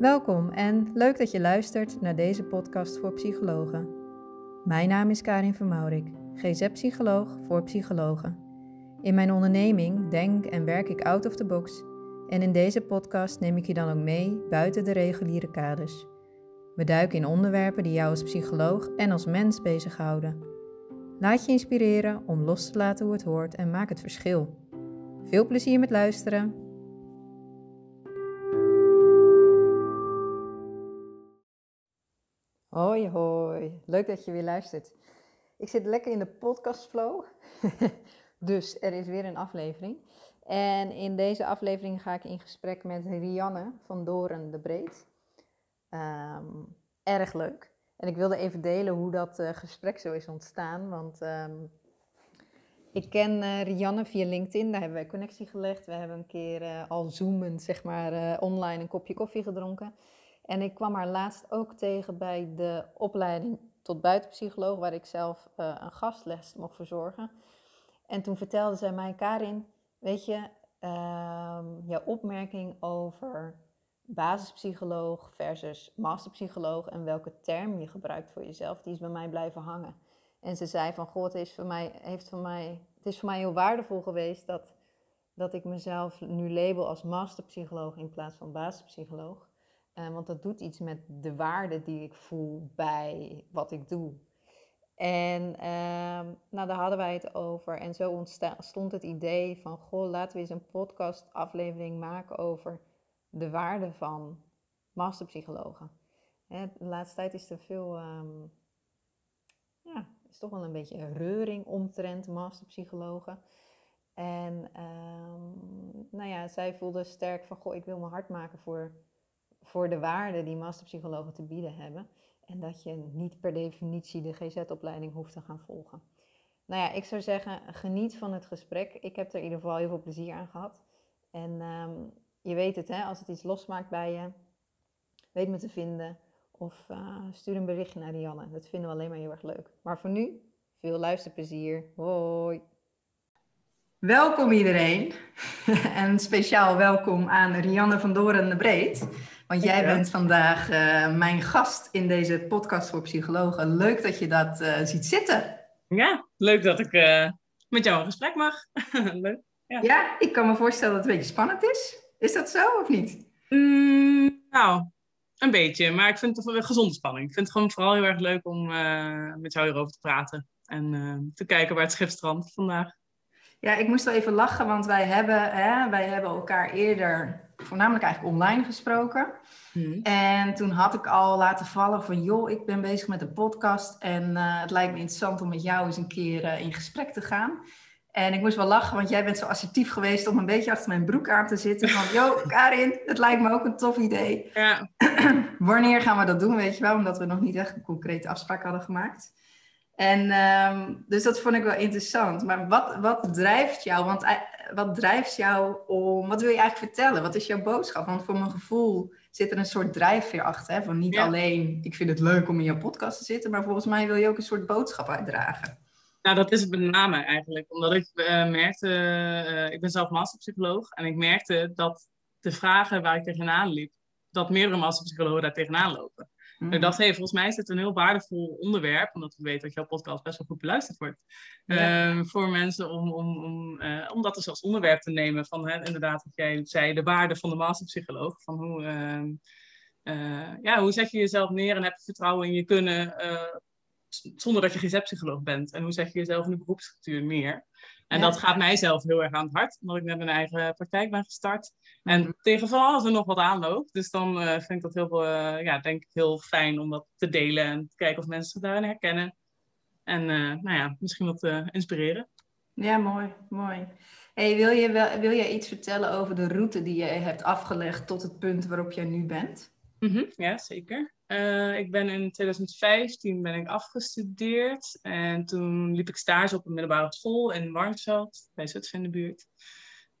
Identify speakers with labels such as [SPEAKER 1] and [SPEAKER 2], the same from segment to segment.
[SPEAKER 1] Welkom en leuk dat je luistert naar deze podcast voor psychologen. Mijn naam is Karin van Maurik, GZ-psycholoog voor psychologen. In mijn onderneming denk en werk ik out of the box en in deze podcast neem ik je dan ook mee buiten de reguliere kaders. We duiken in onderwerpen die jou als psycholoog en als mens bezighouden. Laat je inspireren om los te laten hoe het hoort en maak het verschil. Veel plezier met luisteren. Hoi hoi, leuk dat je weer luistert. Ik zit lekker in de podcastflow, dus er is weer een aflevering. En in deze aflevering ga ik in gesprek met Rianne van Doren de Breed. Ehm, erg leuk. En ik wilde even delen hoe dat uh, gesprek zo is ontstaan, want ehm, ik ken uh, Rianne via LinkedIn, daar hebben wij connectie gelegd. We hebben een keer uh, al zoomend, zeg maar, online een kopje koffie gedronken. En ik kwam haar laatst ook tegen bij de opleiding tot buitenpsycholoog, waar ik zelf uh, een gastles mocht verzorgen. En toen vertelde zij mij, Karin, weet je, uh, jouw opmerking over basispsycholoog versus masterpsycholoog en welke term je gebruikt voor jezelf, die is bij mij blijven hangen. En ze zei van, goh, het is voor mij, heeft voor mij, het is voor mij heel waardevol geweest dat, dat ik mezelf nu label als masterpsycholoog in plaats van basispsycholoog. Uh, want dat doet iets met de waarde die ik voel bij wat ik doe. En uh, nou, daar hadden wij het over. En zo ontstond het idee van: Goh, laten we eens een podcast-aflevering maken over de waarde van masterpsychologen. Hè, de laatste tijd is er veel, um, ja, is toch wel een beetje een reuring omtrent masterpsychologen. En um, nou ja, zij voelde sterk van: Goh, ik wil mijn hart maken voor voor de waarde die masterpsychologen te bieden hebben. En dat je niet per definitie de GZ-opleiding hoeft te gaan volgen. Nou ja, ik zou zeggen, geniet van het gesprek. Ik heb er in ieder geval heel veel plezier aan gehad. En um, je weet het, hè, als het iets losmaakt bij je, weet me te vinden. Of uh, stuur een berichtje naar Rianne. Dat vinden we alleen maar heel erg leuk. Maar voor nu, veel luisterplezier. Hoi! Welkom iedereen. en speciaal welkom aan Rianne van Doren de Breed. Want jij bent vandaag uh, mijn gast in deze podcast voor psychologen. Leuk dat je dat uh, ziet zitten.
[SPEAKER 2] Ja, leuk dat ik uh, met jou een gesprek mag. leuk.
[SPEAKER 1] Ja. ja. ik kan me voorstellen dat het een beetje spannend is. Is dat zo of niet?
[SPEAKER 2] Mm, nou, een beetje. Maar ik vind het een gezonde spanning. Ik vind het gewoon vooral heel erg leuk om met jou hierover te praten. En te kijken waar het schip strandt vandaag.
[SPEAKER 1] Ja, ik moest wel even lachen, want wij hebben, hè, wij hebben elkaar eerder voornamelijk eigenlijk online gesproken. Hmm. En toen had ik al laten vallen van, joh, ik ben bezig met een podcast en uh, het lijkt me interessant om met jou eens een keer uh, in gesprek te gaan. En ik moest wel lachen, want jij bent zo assertief geweest om een beetje achter mijn broek aan te zitten. Van, joh, Karin, het lijkt me ook een tof idee. Ja. Wanneer gaan we dat doen, weet je wel? Omdat we nog niet echt een concrete afspraak hadden gemaakt. En um, dus dat vond ik wel interessant. Maar wat, wat drijft jou? Want eh, wat drijft jou om. Wat wil je eigenlijk vertellen? Wat is jouw boodschap? Want voor mijn gevoel zit er een soort drijfveer achter. Hè? Van niet alleen, ik vind het leuk om in jouw podcast te zitten, maar volgens mij wil je ook een soort boodschap uitdragen.
[SPEAKER 2] Nou, dat is het met name eigenlijk. Omdat ik uh, merkte, uh, ik ben zelf masterpsycholoog, en ik merkte dat de vragen waar ik tegenaan liep, dat meerdere masterpsychologen daar tegenaan lopen. Mm. Ik dacht, hey, volgens mij is dit een heel waardevol onderwerp, omdat we weten dat jouw podcast best wel goed beluisterd wordt. Ehm, voor mensen om, om, om, uh, om dat dus als onderwerp te nemen. Van hè, inderdaad, wat jij zei, de waarde van de masterpsycholoog. Van hoe, uh, ja, hoe zet je jezelf neer en heb je vertrouwen in je kunnen eh, zonder dat je geen psycholoog bent? En hoe zet je jezelf in de beroepsstructuur neer? En dat gaat mij zelf heel erg aan het hart, omdat ik net mijn eigen praktijk ben gestart. En mhm. tegen van alles er nog wat aanloopt. Dus dan uh, vind ik dat heel, veel, uh, ja, denk ik heel fijn om dat te delen en te kijken of mensen zich daarin herkennen. En uh, nou ja, misschien wat inspireren.
[SPEAKER 1] Ja, mooi, mooi. Hey, wil, je wel, wil je iets vertellen over de route die je hebt afgelegd tot het punt waarop jij nu bent?
[SPEAKER 2] Mm -hmm, ja, zeker. Uh, ik ben in 2015 ben ik afgestudeerd en toen liep ik stage op een middelbare school in Warnsveld, bij Zutphen in de buurt.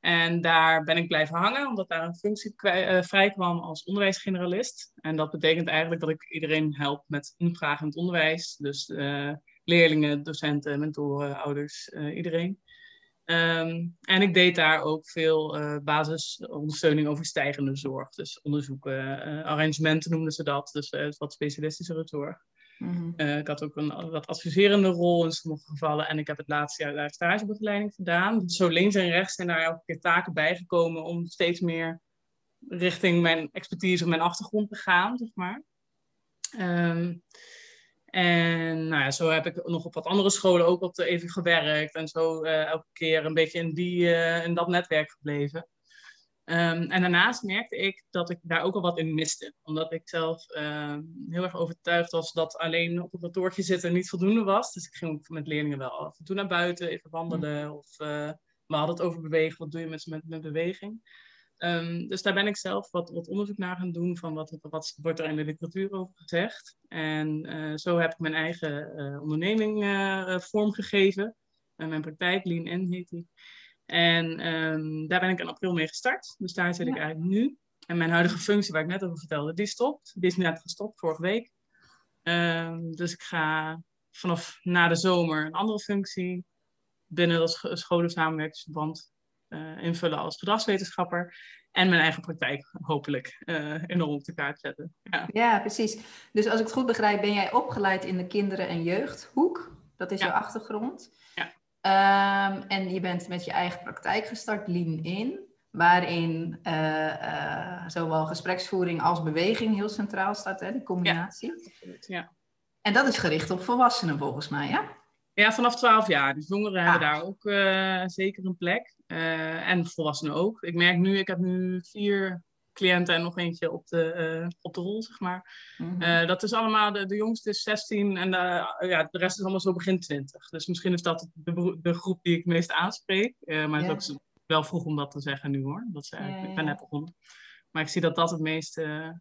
[SPEAKER 2] En daar ben ik blijven hangen, omdat daar een functie uh, vrij kwam als onderwijsgeneralist. En dat betekent eigenlijk dat ik iedereen help met het onderwijs. Dus uh, leerlingen, docenten, mentoren, ouders, iedereen. Ehm, en ik deed daar ook veel uh, basisondersteuning over stijgende zorg. Dus onderzoeken, uh, arrangementen noemden ze dat. Dus uh, wat specialistischere zorg. Mm -hmm. ik had ook een wat adviserende rol in sommige gevallen. En ik heb het laatste jaar daar stagebegeleiding gedaan. Dus zo links en rechts zijn daar elke keer taken bijgekomen om steeds meer richting mijn expertise of mijn achtergrond te gaan, zeg maar. Um, en nou ja, zo heb ik nog op wat andere scholen ook wat even gewerkt. En zo uh, elke keer een beetje in, die, uh, dat netwerk gebleven. Um, en daarnaast merkte ik dat ik daar ook al wat in miste. Omdat ik zelf uh, heel erg overtuigd was dat alleen op het kantoortje zitten niet voldoende was. Dus ik ging met leerlingen wel af en toe naar buiten, even wandelen. Of we hadden het over bewegen. Wat doe je met, met beweging? Um, dus daar ben ik zelf wat, wat, onderzoek naar gaan doen van wat, wat wordt er in de literatuur over gezegd. En uh, zo heb ik mijn eigen uh, onderneming uh, vormgegeven. mijn praktijk, Lean In heet die. En um, daar ben ik in april mee gestart. Dus daar zit ja. ik eigenlijk nu. En mijn huidige functie, waar ik net over vertelde, die stopt. Die is net gestopt, vorige week. Um, dus ik ga vanaf na de zomer een andere functie binnen dat scholen-samenwerkingsverband uh, invullen als gedragswetenschapper. En mijn eigen praktijk hopelijk enorm op de kaart zetten. Ja.
[SPEAKER 1] ja. precies. Dus als ik het goed begrijp, ben jij opgeleid in de kinderen- en jeugdhoek. Dat is ja. jouw achtergrond.
[SPEAKER 2] Ja.
[SPEAKER 1] Um, en je bent met je eigen praktijk gestart, Lean In. Waarin uh, zowel gespreksvoering als beweging heel centraal staat, hè, die combinatie.
[SPEAKER 2] Ja, ja.
[SPEAKER 1] En dat is gericht op volwassenen volgens mij, ja?
[SPEAKER 2] Ja, vanaf 12 jaar. Dus jongeren hebben daar ook uh, zeker een plek. Uh, en volwassenen ook. Ik merk nu, ik heb nu vier cliënten en nog eentje op de, uh, op de rol, zeg maar. Mm -hmm. dat is allemaal, de, de jongste is 16 en de, ja, de rest is allemaal zo begin 20. Dus misschien is dat de, de groep die ik het meest aanspreek. maar het is ook wel vroeg om dat te zeggen nu hoor. Dat ze, ja, ik ben net begonnen. Maar ik zie dat dat het meeste,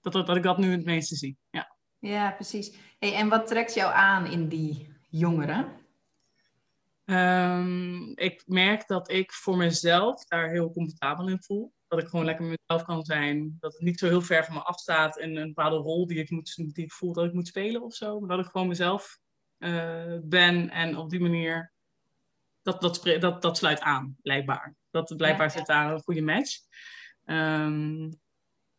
[SPEAKER 2] dat, dat ik dat nu het meeste zie. Ja,
[SPEAKER 1] ja precies. Hey, en wat trekt jou aan in die jongeren?
[SPEAKER 2] Um, ik merk dat ik voor mezelf daar heel comfortabel in voel. Dat ik gewoon lekker met mezelf kan zijn. Dat het niet zo heel ver van me afstaat in een bepaalde rol die ik, moet, die ik voel dat ik moet spelen of zo. Maar dat ik gewoon mezelf uh, ben en op die manier. Dat, dat, dat, dat sluit aan, blijkbaar. Dat blijkbaar ja, ja. zit daar een goede match. Um,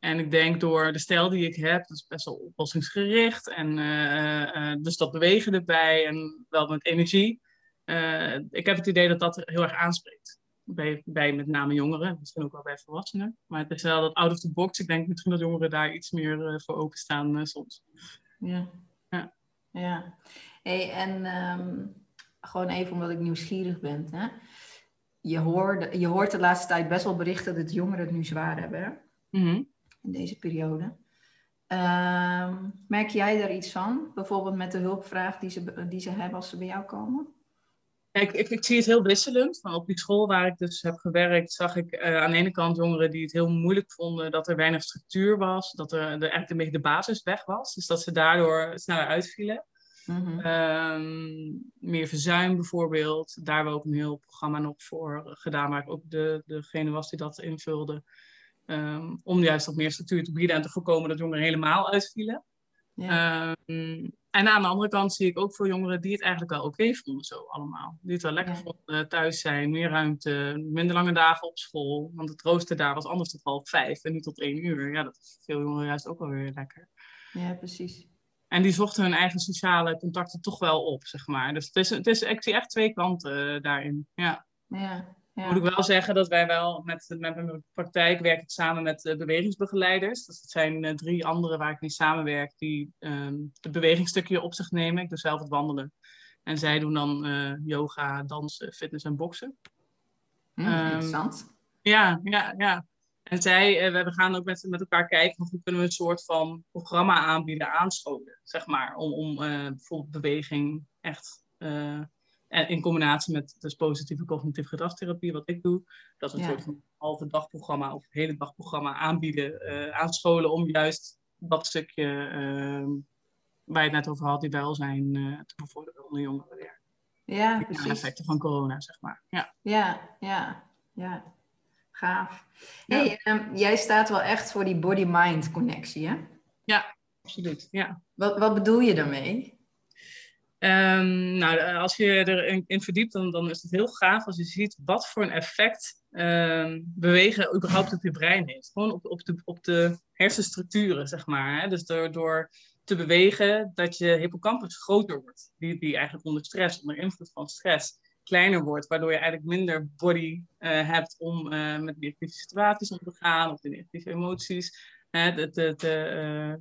[SPEAKER 2] en ik denk door de stijl die ik heb, dat is best wel oplossingsgericht. En uh, uh, dus dat bewegen erbij en wel met energie. Uh, ik heb het idee dat dat heel erg aanspreekt. Bij, bij met name jongeren, misschien ook wel bij volwassenen. Maar het is wel dat out of the box. Ik denk misschien dat jongeren daar iets meer voor openstaan soms.
[SPEAKER 1] Ja.
[SPEAKER 2] Ja.
[SPEAKER 1] ja. Hey, en um, gewoon even omdat ik nieuwsgierig ben. Hè? Je, hoort, je hoort de laatste tijd best wel berichten dat jongeren het nu zwaar hebben. Hè?
[SPEAKER 2] Mm -hmm
[SPEAKER 1] in deze periode. Uh, merk jij daar iets van? Bijvoorbeeld met de hulpvraag die ze, die ze hebben als ze bij jou komen?
[SPEAKER 2] Ik, ik, ik zie het heel wisselend. Van op die school waar ik dus heb gewerkt, zag ik uh, aan de ene kant jongeren die het heel moeilijk vonden dat er weinig structuur was, dat er, er eigenlijk een beetje de basis weg was. Dus dat ze daardoor sneller uitvielen.
[SPEAKER 1] Mm -hmm.
[SPEAKER 2] um, meer verzuim bijvoorbeeld. Daar hebben we ook een heel programma nog voor gedaan, waar ik ook de, degene was die dat invulde. Um, om juist wat meer structuur te bieden en te voorkomen dat jongeren helemaal uitvielen.
[SPEAKER 1] Ja.
[SPEAKER 2] Um, en aan de andere kant zie ik ook veel jongeren die het eigenlijk wel oké okay vonden, zo allemaal. Die het wel lekker
[SPEAKER 1] Ja.
[SPEAKER 2] vonden, thuis zijn, meer ruimte, minder lange dagen op school. Want het rooster daar was anders tot half vijf en niet tot één uur. Ja, dat is veel jongeren juist ook wel weer lekker.
[SPEAKER 1] ja, precies.
[SPEAKER 2] En die zochten hun eigen sociale contacten toch wel op, zeg maar. Dus het is, het is, ik zie echt twee kanten uh, daarin. Ja.
[SPEAKER 1] Ja, ja.
[SPEAKER 2] Moet ik wel zeggen dat wij wel met, met mijn praktijk werk ik samen met uh, bewegingsbegeleiders. Dus dat zijn uh, drie anderen waar ik mee samenwerk die um, het bewegingsstukje op zich nemen. Ik doe zelf het wandelen. En zij doen dan uh, yoga, dansen, fitness en boksen.
[SPEAKER 1] Hm, interessant.
[SPEAKER 2] Um, ja, ja, ja. En zij, we gaan ook met, met elkaar kijken van hoe kunnen we een soort van programma aanbieden, aanscholen, zeg maar. Om, om bijvoorbeeld beweging echt en in combinatie met dus positieve cognitieve gedragstherapie, wat ik doe, dat is een
[SPEAKER 1] Ja.
[SPEAKER 2] soort van halve dagprogramma of hele dagprogramma aanbieden, eh aanscholen om juist dat stukje eh, waar je het net over had, die welzijn eh, te bevorderen onder jongeren weer.
[SPEAKER 1] Ja, precies.
[SPEAKER 2] effecten van corona, zeg maar. Ja.
[SPEAKER 1] Ja, ja, ja. Gaaf.
[SPEAKER 2] Ja.
[SPEAKER 1] Ehm, jij staat wel echt voor die body-mind connectie, hè?
[SPEAKER 2] Absoluut, ja.
[SPEAKER 1] Wat, wat bedoel je daarmee?
[SPEAKER 2] Um, nou, als je erin in verdiept, dan, dan is het heel gaaf als je ziet wat voor een effect um, bewegen überhaupt op je brein heeft. Gewoon op, op, de, op de hersenstructuren, zeg maar. Hè? Dus door, door te bewegen dat je hippocampus groter wordt. Die, die eigenlijk onder stress, onder invloed van stress, kleiner wordt. Waardoor je eigenlijk minder body uh, hebt om uh, met negatieve situaties om te gaan. Of de negatieve emoties uh, te, te, te,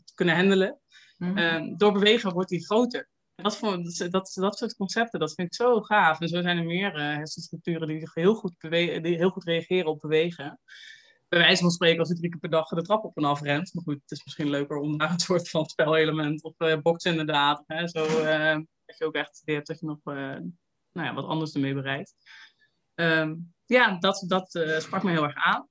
[SPEAKER 2] te, kunnen handelen. Mm -hmm. door bewegen wordt die groter dat, voor, dat, dat soort concepten, dat vind ik zo gaaf. En zo zijn er meer uh, hersenstructuren die heel goed, die heel goed reageren op bewegen. Bij wijze van spreken, als je drie keer per dag de trap op en af rent. Maar goed, het is misschien leuker om daar een soort van spelelement of uh, boksen inderdaad. Hè, zo uh, dat je ook echt dat je nog nou ja, wat anders ermee bereikt. Um, ja, dat, dat sprak me heel erg aan.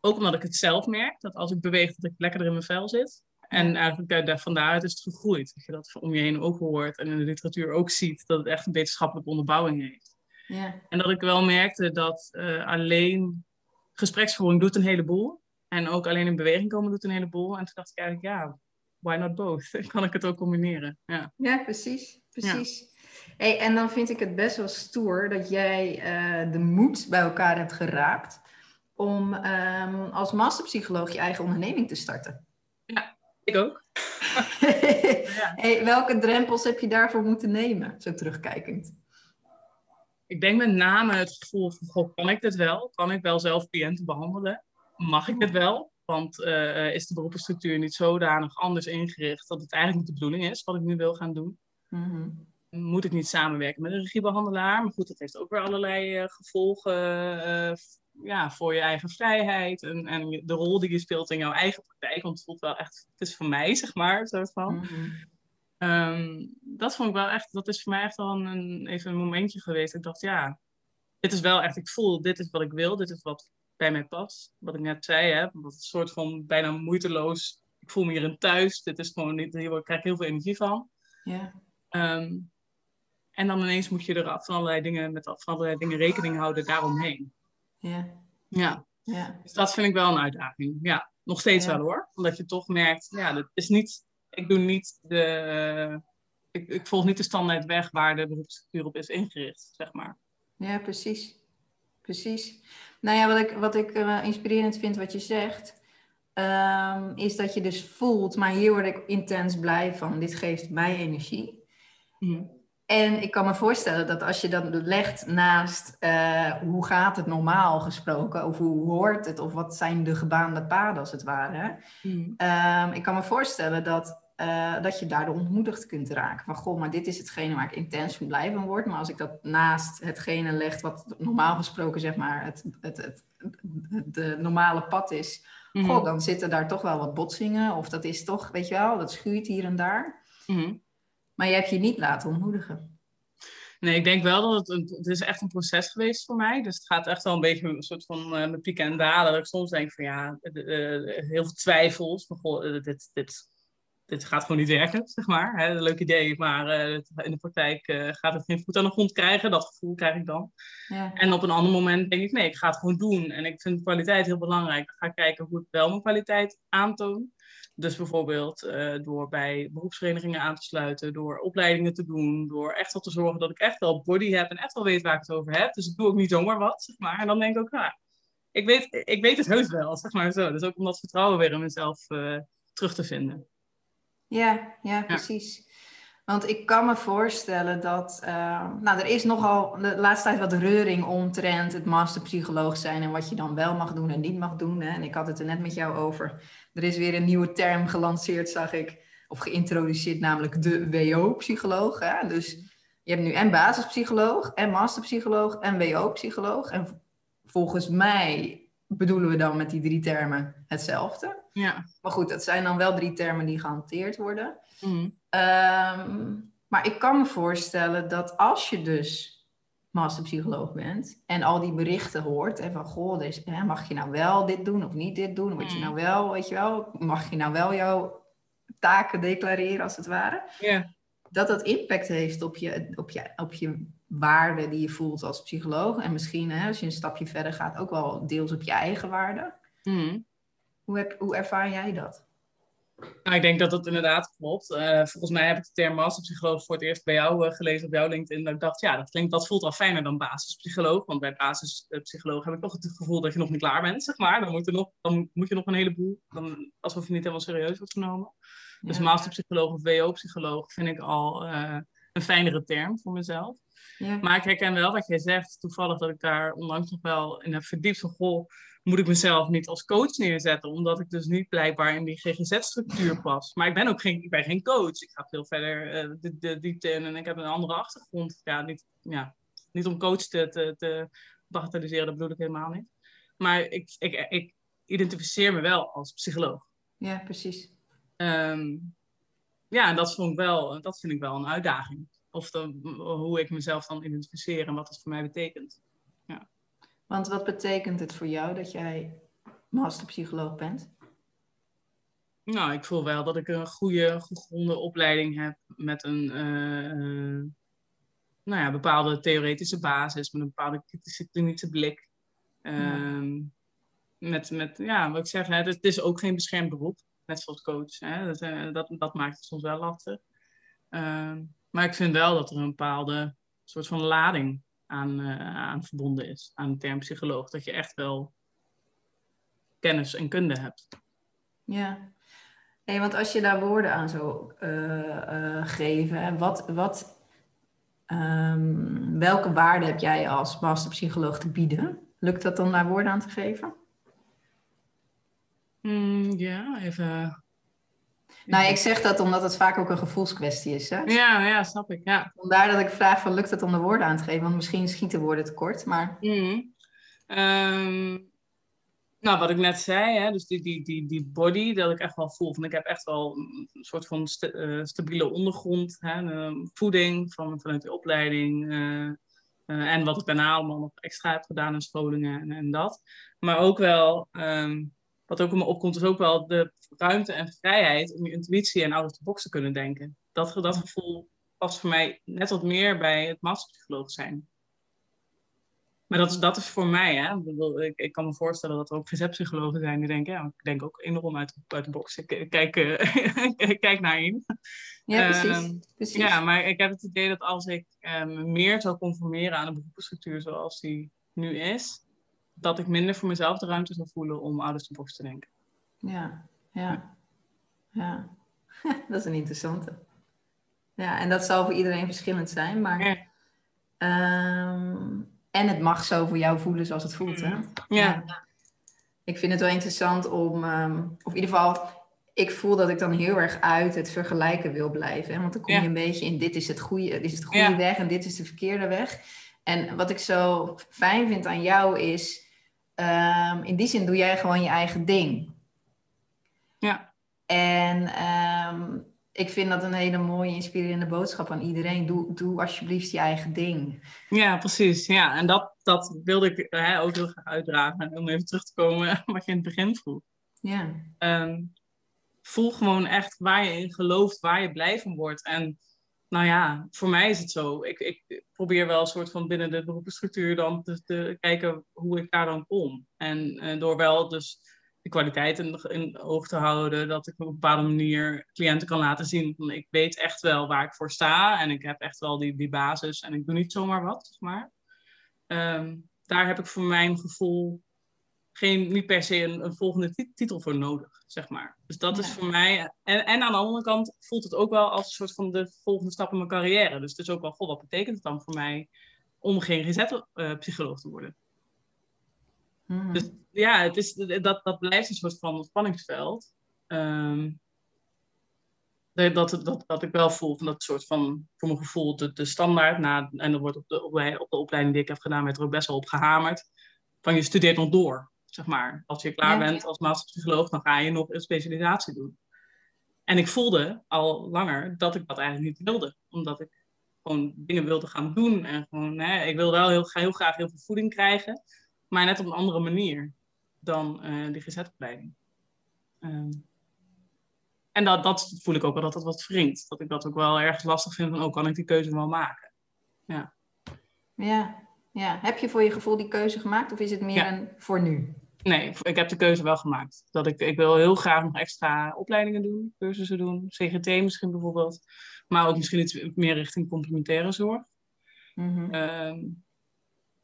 [SPEAKER 2] Ook omdat ik het zelf merk, dat als ik beweeg, dat ik lekkerder in mijn vel zit. En eigenlijk daar, daaruit is het gegroeid. Dat je dat om je heen ook hoort en in de literatuur ook ziet dat het echt een wetenschappelijke onderbouwing heeft. Ja. En dat ik wel merkte dat uh, alleen gespreksvoering doet een heleboel. En ook alleen in beweging komen doet een heleboel. En toen dacht ik eigenlijk, ja, why not both? kan ik het ook combineren? Ja,
[SPEAKER 1] ja precies. precies. Hey, en dan vind ik het best wel stoer dat jij uh, de moed bij elkaar hebt geraakt om um, als masterpsycholoog je eigen onderneming te starten.
[SPEAKER 2] Ik ook.
[SPEAKER 1] hey, welke drempels heb je daarvoor moeten nemen, zo terugkijkend?
[SPEAKER 2] Ik denk met name het gevoel van, goh, kan ik dit wel? Kan ik wel zelf cliënten behandelen? Mag ik dit wel? Want uh, is de beroepsstructuur niet zodanig anders ingericht dat het eigenlijk niet de bedoeling is wat ik nu wil gaan doen? Mm-hmm. Moet ik niet samenwerken met een regiebehandelaar? Maar goed, dat heeft ook weer allerlei uh, gevolgen uh, ja, voor je eigen vrijheid en, en de rol die je speelt in jouw eigen praktijk. Want het voelt wel echt, het is voor mij, zeg maar, soort van. Mm um, dat vond ik wel echt, dat is voor mij echt wel een, even een momentje geweest. Ik dacht, ja, dit is wel echt, ik voel, dit is wat ik wil, dit is wat bij mij past. Wat ik net zei, hè, dat soort van bijna moeiteloos, ik voel me hierin thuis. Dit is gewoon, hier krijg ik heel veel energie van. Ja. Um, en dan ineens moet je er van allerlei dingen, met van allerlei dingen rekening houden daaromheen. Ja. ja. Ja. Dus dat vind ik wel een uitdaging. Ja, nog steeds wel hoor. Omdat je toch merkt, ja, dat is niet, ik doe niet de, ik, ik volg niet de standaard weg waar de beroepsstructuur op is ingericht, zeg maar.
[SPEAKER 1] Ja, precies. Precies. Nou ja, wat ik, wat ik uh, inspirerend vind wat je zegt, um, is dat je dus voelt, maar hier word ik intens blij van. Dit geeft mij energie. Mm. En ik kan me voorstellen dat als je dat legt naast uh, hoe gaat het normaal gesproken, of hoe hoort het, of wat zijn de gebaande paden als het ware. Mm. Um, ik kan me voorstellen dat, uh, dat je daardoor ontmoedigd kunt raken. Van goh, maar dit is hetgene waar ik intens van blij van word. Maar als ik dat naast hetgene leg wat normaal gesproken zeg maar het, het, het, het de normale pad is. Mm. Goh, dan zitten daar toch wel wat botsingen. Of dat is toch, weet je wel, dat schuurt hier en daar. Mm. Maar je hebt je niet laten ontmoedigen.
[SPEAKER 2] Nee, ik denk wel dat het, een, het is echt een proces geweest voor mij. Dus het gaat echt wel een beetje een soort van uh, met pieken en dalen. Dat ik soms denk van ja, uh, heel veel twijfels. Van, goh, dit, dit, dit gaat gewoon niet werken, zeg maar. Hè, een leuk idee, maar in de praktijk gaat het geen voet aan de grond krijgen. Dat gevoel krijg ik dan. Ja. En op een ander moment denk ik, nee, ik ga het gewoon doen. En ik vind kwaliteit heel belangrijk. Ik ga kijken hoe ik wel mijn kwaliteit aantoon. Dus bijvoorbeeld uh, door bij beroepsverenigingen aan te sluiten, door opleidingen te doen, door echt wel te zorgen dat ik echt wel body heb en echt wel weet waar ik het over heb. Dus ik doe ook niet zomaar wat, zeg maar. En dan denk ik ook, nou, ik weet, ik weet het heus wel, zeg maar zo. Dus ook om dat vertrouwen weer in mezelf uh, terug te vinden.
[SPEAKER 1] Ja, ja, precies. Want ik kan me voorstellen dat, uh, nou, er is nogal de laatste tijd wat reuring omtrent het masterpsycholoog zijn en wat je dan wel mag doen en niet mag doen. Hè? En ik had het er net met jou over. Er is weer een nieuwe term gelanceerd, zag ik, of geïntroduceerd, namelijk de WO-psycholoog. Dus je hebt nu en basispsycholoog, en masterpsycholoog, en WO-psycholoog. En volgens mij bedoelen we dan met die drie termen hetzelfde. Ja. Maar goed, dat zijn dan wel drie termen die gehanteerd worden. Mm. Ehm, maar ik kan me voorstellen dat als je dus masterpsycholoog bent en al die berichten hoort en van goh, deze, hè, mag je nou wel dit doen of niet dit doen? Moet je mm. nou wel, weet je wel, mag je nou wel jouw taken declareren als het ware? Yeah. Dat dat impact heeft op je, op, je, op je waarde die je voelt als psycholoog. En misschien hè, als je een stapje verder gaat, ook wel deels op je eigen waarde. Mm. Hoe, heb, hoe ervaar jij dat?
[SPEAKER 2] Nou, ik denk dat dat inderdaad klopt. Uh, volgens mij heb ik de term masterpsycholoog voor het eerst bij jou uh, gelezen op jouw LinkedIn. Dat ik dacht, ja, dat, klinkt, dat voelt al fijner dan basispsycholoog. Want bij basispsycholoog heb ik toch het gevoel dat je nog niet klaar bent, zeg maar. Dan moet, er nog, dan moet je nog een heleboel, dan, alsof je niet helemaal serieus wordt genomen. Dus masterpsycholoog of WO-psycholoog vind ik al uh, een fijnere term voor mezelf. Ja. Maar ik herken wel wat jij zegt. Toevallig dat ik daar onlangs nog wel in heb verdiept van, goh, moet ik mezelf niet als coach neerzetten, omdat ik dus niet blijkbaar in die GGZ-structuur pas. Maar ik ben ook geen, ik ben geen coach. Ik ga veel verder uh, de, de, diepte in en ik heb een andere achtergrond. Ja, niet, ja, niet om coach te, te, te bagatelliseren, dat bedoel ik helemaal niet. Maar ik, ik, ik identificeer me wel als psycholoog.
[SPEAKER 1] Ja, precies.
[SPEAKER 2] Um, ja, en dat, vond ik wel, dat vind ik wel een uitdaging. Of hoe ik mezelf dan identificeer en wat dat voor mij betekent. Ja.
[SPEAKER 1] Want wat betekent het voor jou dat jij masterpsycholoog bent?
[SPEAKER 2] Nou, ik voel wel dat ik een goede, gegronde opleiding heb met een uh, nou ja, bepaalde theoretische basis, met een bepaalde kritische klinische blik. Uh, met, met, ja, wat ik zeg, het is ook geen beschermd beroep, net zoals coach. Hè, dat, uh, dat, dat, maakt het soms wel lastig. Ehm, maar ik vind wel dat er een bepaalde soort van lading aan, uh, aan verbonden is, aan de term psycholoog. Dat je echt wel kennis en kunde hebt.
[SPEAKER 1] Ja, hey, want als je daar woorden aan zou uh, geven, wat, wat, um, welke waarde heb jij als masterpsycholoog te bieden? Lukt dat dan daar woorden aan te geven?
[SPEAKER 2] Mm, ja, even
[SPEAKER 1] nou, ik zeg dat omdat het vaak ook een gevoelskwestie is. Hè?
[SPEAKER 2] Ja, ja, snap ik. Ja.
[SPEAKER 1] Vandaar dat ik vraag van lukt het om de woorden aan te geven? Want misschien schieten woorden tekort. Maar...
[SPEAKER 2] Mm. Um, nou, wat ik net zei, hè, dus die, die, die, die body, dat ik echt wel voel van ik heb echt wel een soort van uh, stabiele ondergrond. Hè, voeding van, vanuit de opleiding. Uh, uh, en wat ik daarna allemaal nog extra heb gedaan in scholingen en, en dat. Maar ook wel um, wat ook in me opkomt, is ook wel de ruimte en vrijheid om je intuïtie en out of the box te kunnen denken. Dat, dat gevoel past voor mij net wat meer bij het masterpsycholoog zijn. Maar dat is, dat is voor mij, hè. Ik, ik kan me voorstellen dat er ook GZ-psychologen zijn die denken, ja, ik denk ook enorm uit, uit de box. Ik, kijk, uh, kijk naar in.
[SPEAKER 1] Ja, precies. Precies.
[SPEAKER 2] Ja, maar ik heb het idee dat als ik uh, me meer zou conformeren aan de beroepsstructuur zoals die nu is, dat ik minder voor mezelf de ruimte zou voelen om out of the box te denken.
[SPEAKER 1] Ja, ja, ja. dat is een interessante. Ja, en dat zal voor iedereen verschillend zijn, maar... Ja. Um, en het mag zo voor jou voelen zoals het voelt, hè?
[SPEAKER 2] Ja. ja.
[SPEAKER 1] Ik vind het wel interessant om, um, of in ieder geval, ik voel dat ik dan heel erg uit het vergelijken wil blijven. Hè? Want dan kom je een beetje in, dit is het goede, dit is het goede weg en dit is de verkeerde weg. En wat ik zo fijn vind aan jou is, um, in die zin doe jij gewoon je eigen ding.
[SPEAKER 2] Ja.
[SPEAKER 1] En um, ik vind dat een hele mooie, inspirerende boodschap aan iedereen. Doe, doe alsjeblieft je eigen ding.
[SPEAKER 2] Ja, precies. Ja, en dat, dat wilde ik hè, ook heel graag uitdragen. Om even terug te komen wat je in het begin vroeg.
[SPEAKER 1] Ja.
[SPEAKER 2] Um, voel gewoon echt waar je in gelooft, waar je blij van wordt. En nou ja, voor mij is het zo. Ik, ik probeer wel een soort van binnen de beroepsstructuur dan te, kijken hoe ik daar dan kom. En uh, door wel dus de kwaliteit in, in oog te houden, dat ik op een bepaalde manier cliënten kan laten zien. Van, ik weet echt wel waar ik voor sta en ik heb echt wel die, die basis en ik doe niet zomaar wat, zeg maar. Um, daar heb ik voor mijn gevoel geen, niet per se een, een volgende titel voor nodig, zeg maar. Dus dat is voor mij... En, en aan de andere kant voelt het ook wel als een soort van de volgende stap in mijn carrière. Dus het is ook wel, goh, wat betekent het dan voor mij om geen GZ-psycholoog te worden? Hmm. Dus ja, het is, dat, dat blijft een soort van spanningsveld. Um, dat, dat, dat ik wel voel van dat soort van, voor mijn gevoel, de, de standaard. Na, en er wordt op de, op de opleiding die ik heb gedaan, werd er ook best wel op gehamerd. Van je studeert nog door zeg maar. Als je klaar bent als masterpsycholoog, dan ga je nog een specialisatie doen. En ik voelde al langer dat ik dat eigenlijk niet wilde. Omdat ik gewoon dingen wilde gaan doen. En gewoon, hè, ik wilde wel heel, heel graag heel veel voeding krijgen. Maar net op een andere manier dan uh, die gezetopleiding. Um, en dat, dat voel ik ook wel dat dat wat wringt. Dat ik dat ook wel erg lastig vind van, oh, kan ik die keuze wel maken? Ja.
[SPEAKER 1] Ja, ja. Heb je voor je gevoel die keuze gemaakt of is het meer een voor nu?
[SPEAKER 2] Nee, ik heb de keuze wel gemaakt. Dat ik, ik wil heel graag nog extra opleidingen doen, cursussen doen, CGT misschien bijvoorbeeld. Maar ook misschien iets meer richting complementaire zorg.
[SPEAKER 1] Mhm.
[SPEAKER 2] Ehm,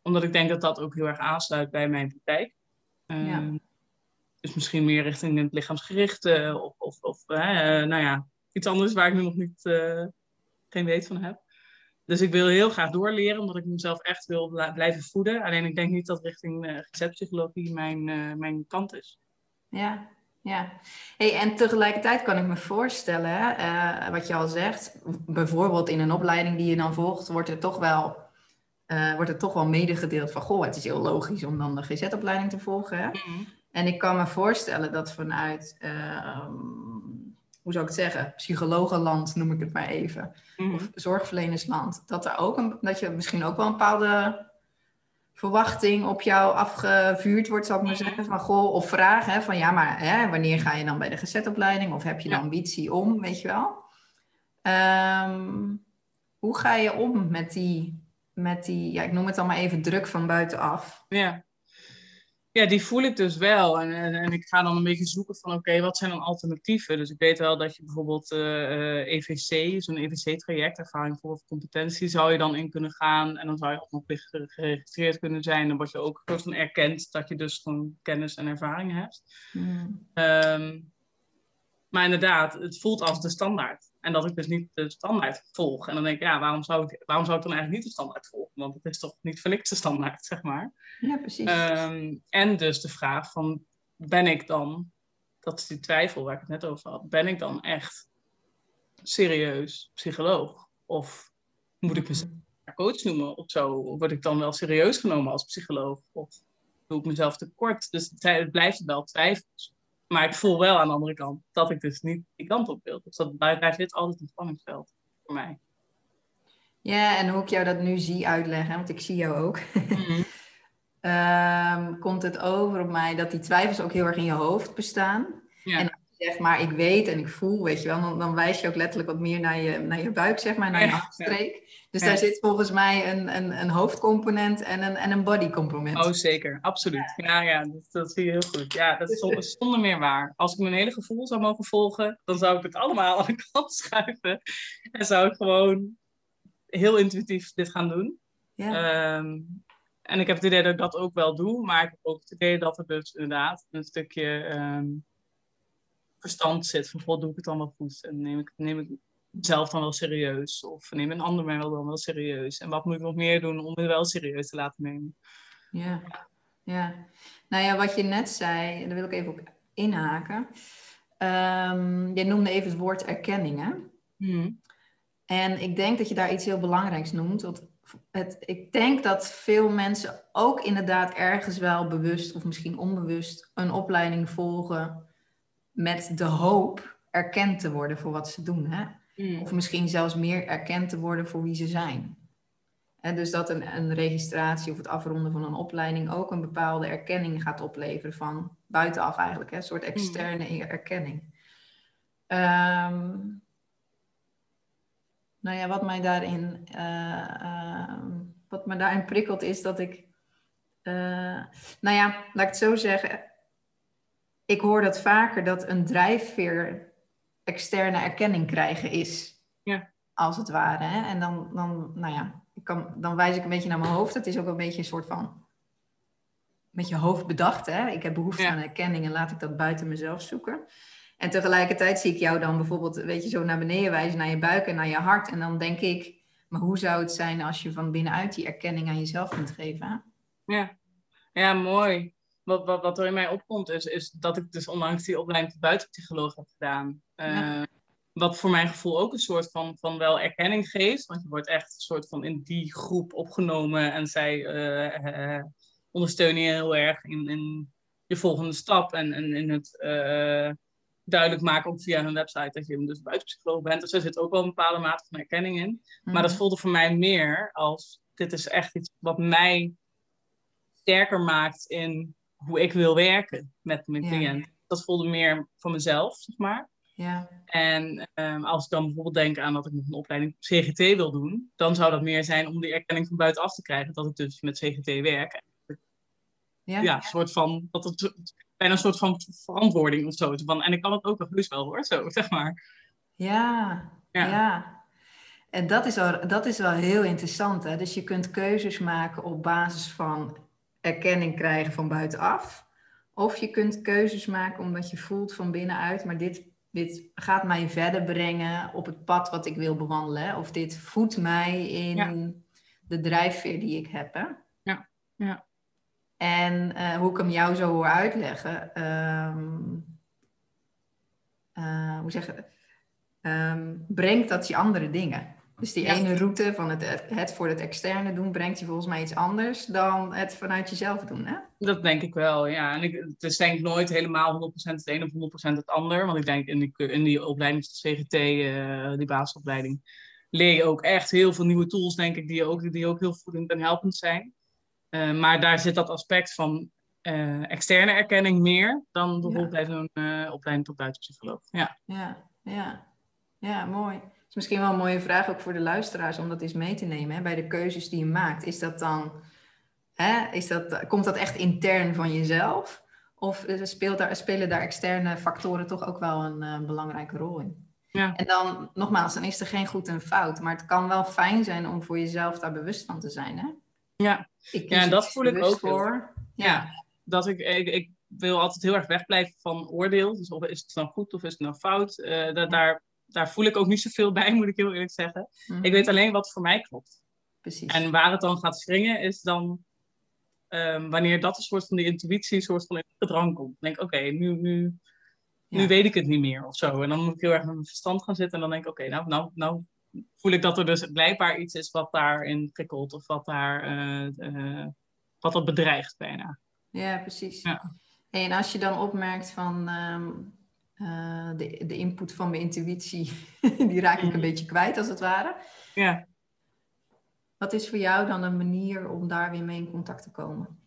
[SPEAKER 2] omdat ik denk dat dat ook heel erg aansluit bij mijn praktijk. Ehm,
[SPEAKER 1] Ja.
[SPEAKER 2] Dus misschien meer richting het lichaamsgerichte of, of, of eh, nou ja, iets anders waar ik nu nog niet, eh, geen weet van heb. Dus ik wil heel graag doorleren, omdat ik mezelf echt wil blijven voeden. Alleen ik denk niet dat richting eh receptpsychologie mijn, eh, mijn kant is.
[SPEAKER 1] Ja, ja. Hey, en tegelijkertijd kan ik me voorstellen, eh, wat je al zegt, bijvoorbeeld in een opleiding die je dan volgt, wordt er toch wel, wordt er toch wel medegedeeld van, goh, het is heel logisch om dan de GZ-opleiding te volgen. Hè? En ik kan me voorstellen dat vanuit, ehm, hoe zou ik het zeggen, psychologenland noem ik het maar even,
[SPEAKER 2] Mhm.
[SPEAKER 1] of zorgverlenersland, dat er ook een, dat je misschien ook wel een bepaalde verwachting op jou afgevuurd wordt, zal ik maar
[SPEAKER 2] Mhm.
[SPEAKER 1] zeggen, van goh, of vragen hè, van ja, maar hè, wanneer ga je dan bij de gezetopleiding of heb je de
[SPEAKER 2] Ja.
[SPEAKER 1] ambitie om, weet je wel? Ehm, hoe ga je om met die, met die, ja, ik noem het dan maar even druk van buitenaf?
[SPEAKER 2] Ja. Ja, die voel ik dus wel. En, en, en ik ga dan een beetje zoeken van, oké, wat zijn dan alternatieven? Dus ik weet wel dat je bijvoorbeeld eh, eh, EVC, zo'n EVC-traject, ervaring voor of competentie, zou je dan in kunnen gaan. En dan zou je ook nog geregistreerd kunnen zijn. Dan word je ook van erkend dat je dus gewoon kennis en ervaring hebt.
[SPEAKER 1] Hmm.
[SPEAKER 2] Ehm, maar inderdaad, het voelt als de standaard. En dat ik dus niet de standaard volg. En dan denk ik, ja, waarom zou ik, waarom zou ik dan eigenlijk niet de standaard volgen? Want het is toch niet voor niks de standaard, zeg maar.
[SPEAKER 1] Ja, precies.
[SPEAKER 2] Ehm, en dus de vraag van, ben ik dan, dat is die twijfel waar ik het net over had, ben ik dan echt serieus psycholoog? Of moet ik mezelf coach noemen of zo? Word ik dan wel serieus genomen als psycholoog? Of doe ik mezelf tekort? Dus het, het blijft wel twijfels. Maar ik voel wel aan de andere kant dat ik dus niet die kant op wil. Dus dat blijft dit altijd een spanningsveld voor mij.
[SPEAKER 1] Ja, en hoe ik jou dat nu zie uitleggen, want ik zie jou ook,
[SPEAKER 2] Mhm.
[SPEAKER 1] ehm, komt het over op mij dat die twijfels ook heel erg in je hoofd bestaan.
[SPEAKER 2] Ja.
[SPEAKER 1] En als je zegt, maar ik weet en ik voel, weet je wel, dan, dan wijs je ook letterlijk wat meer naar je, naar je buik, zeg maar, naar je
[SPEAKER 2] Ja,
[SPEAKER 1] hartstreek. Dus
[SPEAKER 2] Ja.
[SPEAKER 1] daar zit volgens mij een, een, een hoofdcomponent en een, en een bodycomponent.
[SPEAKER 2] Oh, zeker. Absoluut. Ja, ja dat, dat zie je heel goed. Ja, dat is zonder, zonder meer waar. Als ik mijn hele gevoel zou mogen volgen, dan zou ik het allemaal aan de kant schuiven. En zou ik gewoon heel intuïtief dit gaan doen.
[SPEAKER 1] ja.
[SPEAKER 2] Ehm, en ik heb het idee dat ik dat ook wel doe, maar ik heb ook het idee dat er dus inderdaad een stukje ehm, verstand zit. Van, doe ik het dan wel goed? En neem ik, neem ik mezelf dan wel serieus? Of neem een ander mij wel dan wel serieus? En wat moet ik nog meer doen om het wel serieus te laten nemen?
[SPEAKER 1] Ja, ja. Nou ja, wat je net zei, daar wil ik even op inhaken. Ehm je noemde even het woord erkenning, hè?
[SPEAKER 2] Mhm.
[SPEAKER 1] En ik denk dat je daar iets heel belangrijks noemt. Want het, ik denk dat veel mensen ook inderdaad ergens wel bewust of misschien onbewust een opleiding volgen met de hoop erkend te worden voor wat ze doen. Hè?
[SPEAKER 2] Mhm.
[SPEAKER 1] Of misschien zelfs meer erkend te worden voor wie ze zijn. En dus dat een, een registratie of het afronden van een opleiding ook een bepaalde erkenning gaat opleveren van buitenaf eigenlijk, hè? een soort externe erkenning. Ehm, nou ja, wat mij daarin, eh, ehm, wat me daarin prikkelt is dat ik, eh, nou ja, laat ik het zo zeggen, ik hoor dat vaker dat een drijfveer externe erkenning krijgen is.
[SPEAKER 2] Ja.
[SPEAKER 1] Als het ware. Hè? En dan, dan, nou ja, ik kan, dan wijs ik een beetje naar mijn hoofd. Het is ook een beetje een soort van, met je hoofd bedacht. Hè? Ik heb behoefte
[SPEAKER 2] Ja.
[SPEAKER 1] aan erkenning en laat ik dat buiten mezelf zoeken. En tegelijkertijd zie ik jou dan bijvoorbeeld, weet je, zo naar beneden wijzen, naar je buik en naar je hart. En dan denk ik, maar hoe zou het zijn als je van binnenuit die erkenning aan jezelf kunt geven?
[SPEAKER 2] Ja. ja, mooi. Wat, wat, wat er in mij opkomt is, is dat ik dus onlangs die opleiding tot buitenpsycholoog heb gedaan. Eh. Wat voor mijn gevoel ook een soort van, van wel erkenning geeft. Want je wordt echt een soort van in die groep opgenomen. En zij eh, eh, ondersteunen je heel erg in, in je volgende stap. En, en in het duidelijk maken, ook via hun website, dat je dus buitenpsycholoog bent. Dus er zit ook wel een bepaalde mate van erkenning in. Maar dat
[SPEAKER 1] Mhm.
[SPEAKER 2] voelde voor mij meer als, dit is echt iets wat mij sterker maakt in hoe ik wil werken met mijn
[SPEAKER 1] Ja.
[SPEAKER 2] cliënt. Dat voelde meer voor mezelf, zeg maar.
[SPEAKER 1] Ja,
[SPEAKER 2] En ehm, als ik dan bijvoorbeeld denk aan dat ik nog een opleiding CGT wil doen, dan zou dat meer zijn om die erkenning van buitenaf te krijgen, dat ik dus met CGT werk. ja, ja, soort van, dat het bijna een soort van verantwoording of zo. Van, en ik kan het ook nog dus wel hoor, zo zeg maar.
[SPEAKER 1] Ja, ja. ja. En dat is, wel, dat is wel heel interessant. Hè? Dus je kunt keuzes maken op basis van erkenning krijgen van buitenaf. Of je kunt keuzes maken omdat je voelt van binnenuit, maar dit, dit gaat mij verder brengen op het pad wat ik wil bewandelen. Of dit voedt mij in de drijfveer die ik heb. Hè?
[SPEAKER 2] Ja, ja.
[SPEAKER 1] En uh, hoe ik hem jou zo hoor uitleggen, um, uh, hoe zeg je, um, brengt dat je andere dingen. Dus die ene route van het, het voor het externe doen, brengt je volgens mij iets anders dan het vanuit jezelf doen, hè?
[SPEAKER 2] Dat denk ik wel, ja. En ik, het is denk ik nooit helemaal 100% het een of 100% het ander. Want ik denk in die, in die opleiding, CGT, uh, die basisopleiding, leer je ook echt heel veel nieuwe tools, denk ik, die ook, die ook heel voedend en helpend zijn. Uh, maar daar zit dat aspect van uh, externe erkenning meer dan bijvoorbeeld bij zo'n opleiding tot buitenpsycholoog. Ja.
[SPEAKER 1] ja, ja, ja, mooi is misschien wel een mooie vraag ook voor de luisteraars om dat eens mee te nemen. Hè? Bij de keuzes die je maakt, is dat dan, hè, is dat, komt dat echt intern van jezelf? Of speelt daar, spelen daar externe factoren toch ook wel een belangrijke rol in? Ja. En dan, nogmaals, dan is er geen goed en fout. Maar het kan wel fijn zijn om voor jezelf daar bewust van te zijn. Hè?
[SPEAKER 2] Ja, ik ja dat voel ik ook voor. Ja. ja. dat ik, ik, ik, wil altijd heel erg wegblijven van oordeel. Dus of is het dan goed of is het dan fout? Uh, dat, daar daar voel ik ook niet zoveel bij, moet ik heel eerlijk zeggen. Mhm. Ik weet alleen wat voor mij klopt. Precies. En waar het dan gaat wringen, is dan um, wanneer dat een soort van die intuïtie, een soort van in gedrang komt. Dan denk ik, oké, nu, nu, nu weet ik het niet meer of zo. En dan moet ik heel erg met mijn verstand gaan zitten en dan denk ik, oké, nou, nou, nou voel ik dat er dus blijkbaar iets is wat daarin prikkelt of wat daar, uh, uh, wat dat bedreigt bijna.
[SPEAKER 1] Ja, precies. Ja. En als je dan opmerkt van, um, uh, de, de input van mijn intuïtie, die raak ik een mhm. beetje kwijt als het ware.
[SPEAKER 2] Ja.
[SPEAKER 1] Wat is voor jou dan een manier om daar weer mee in contact te komen?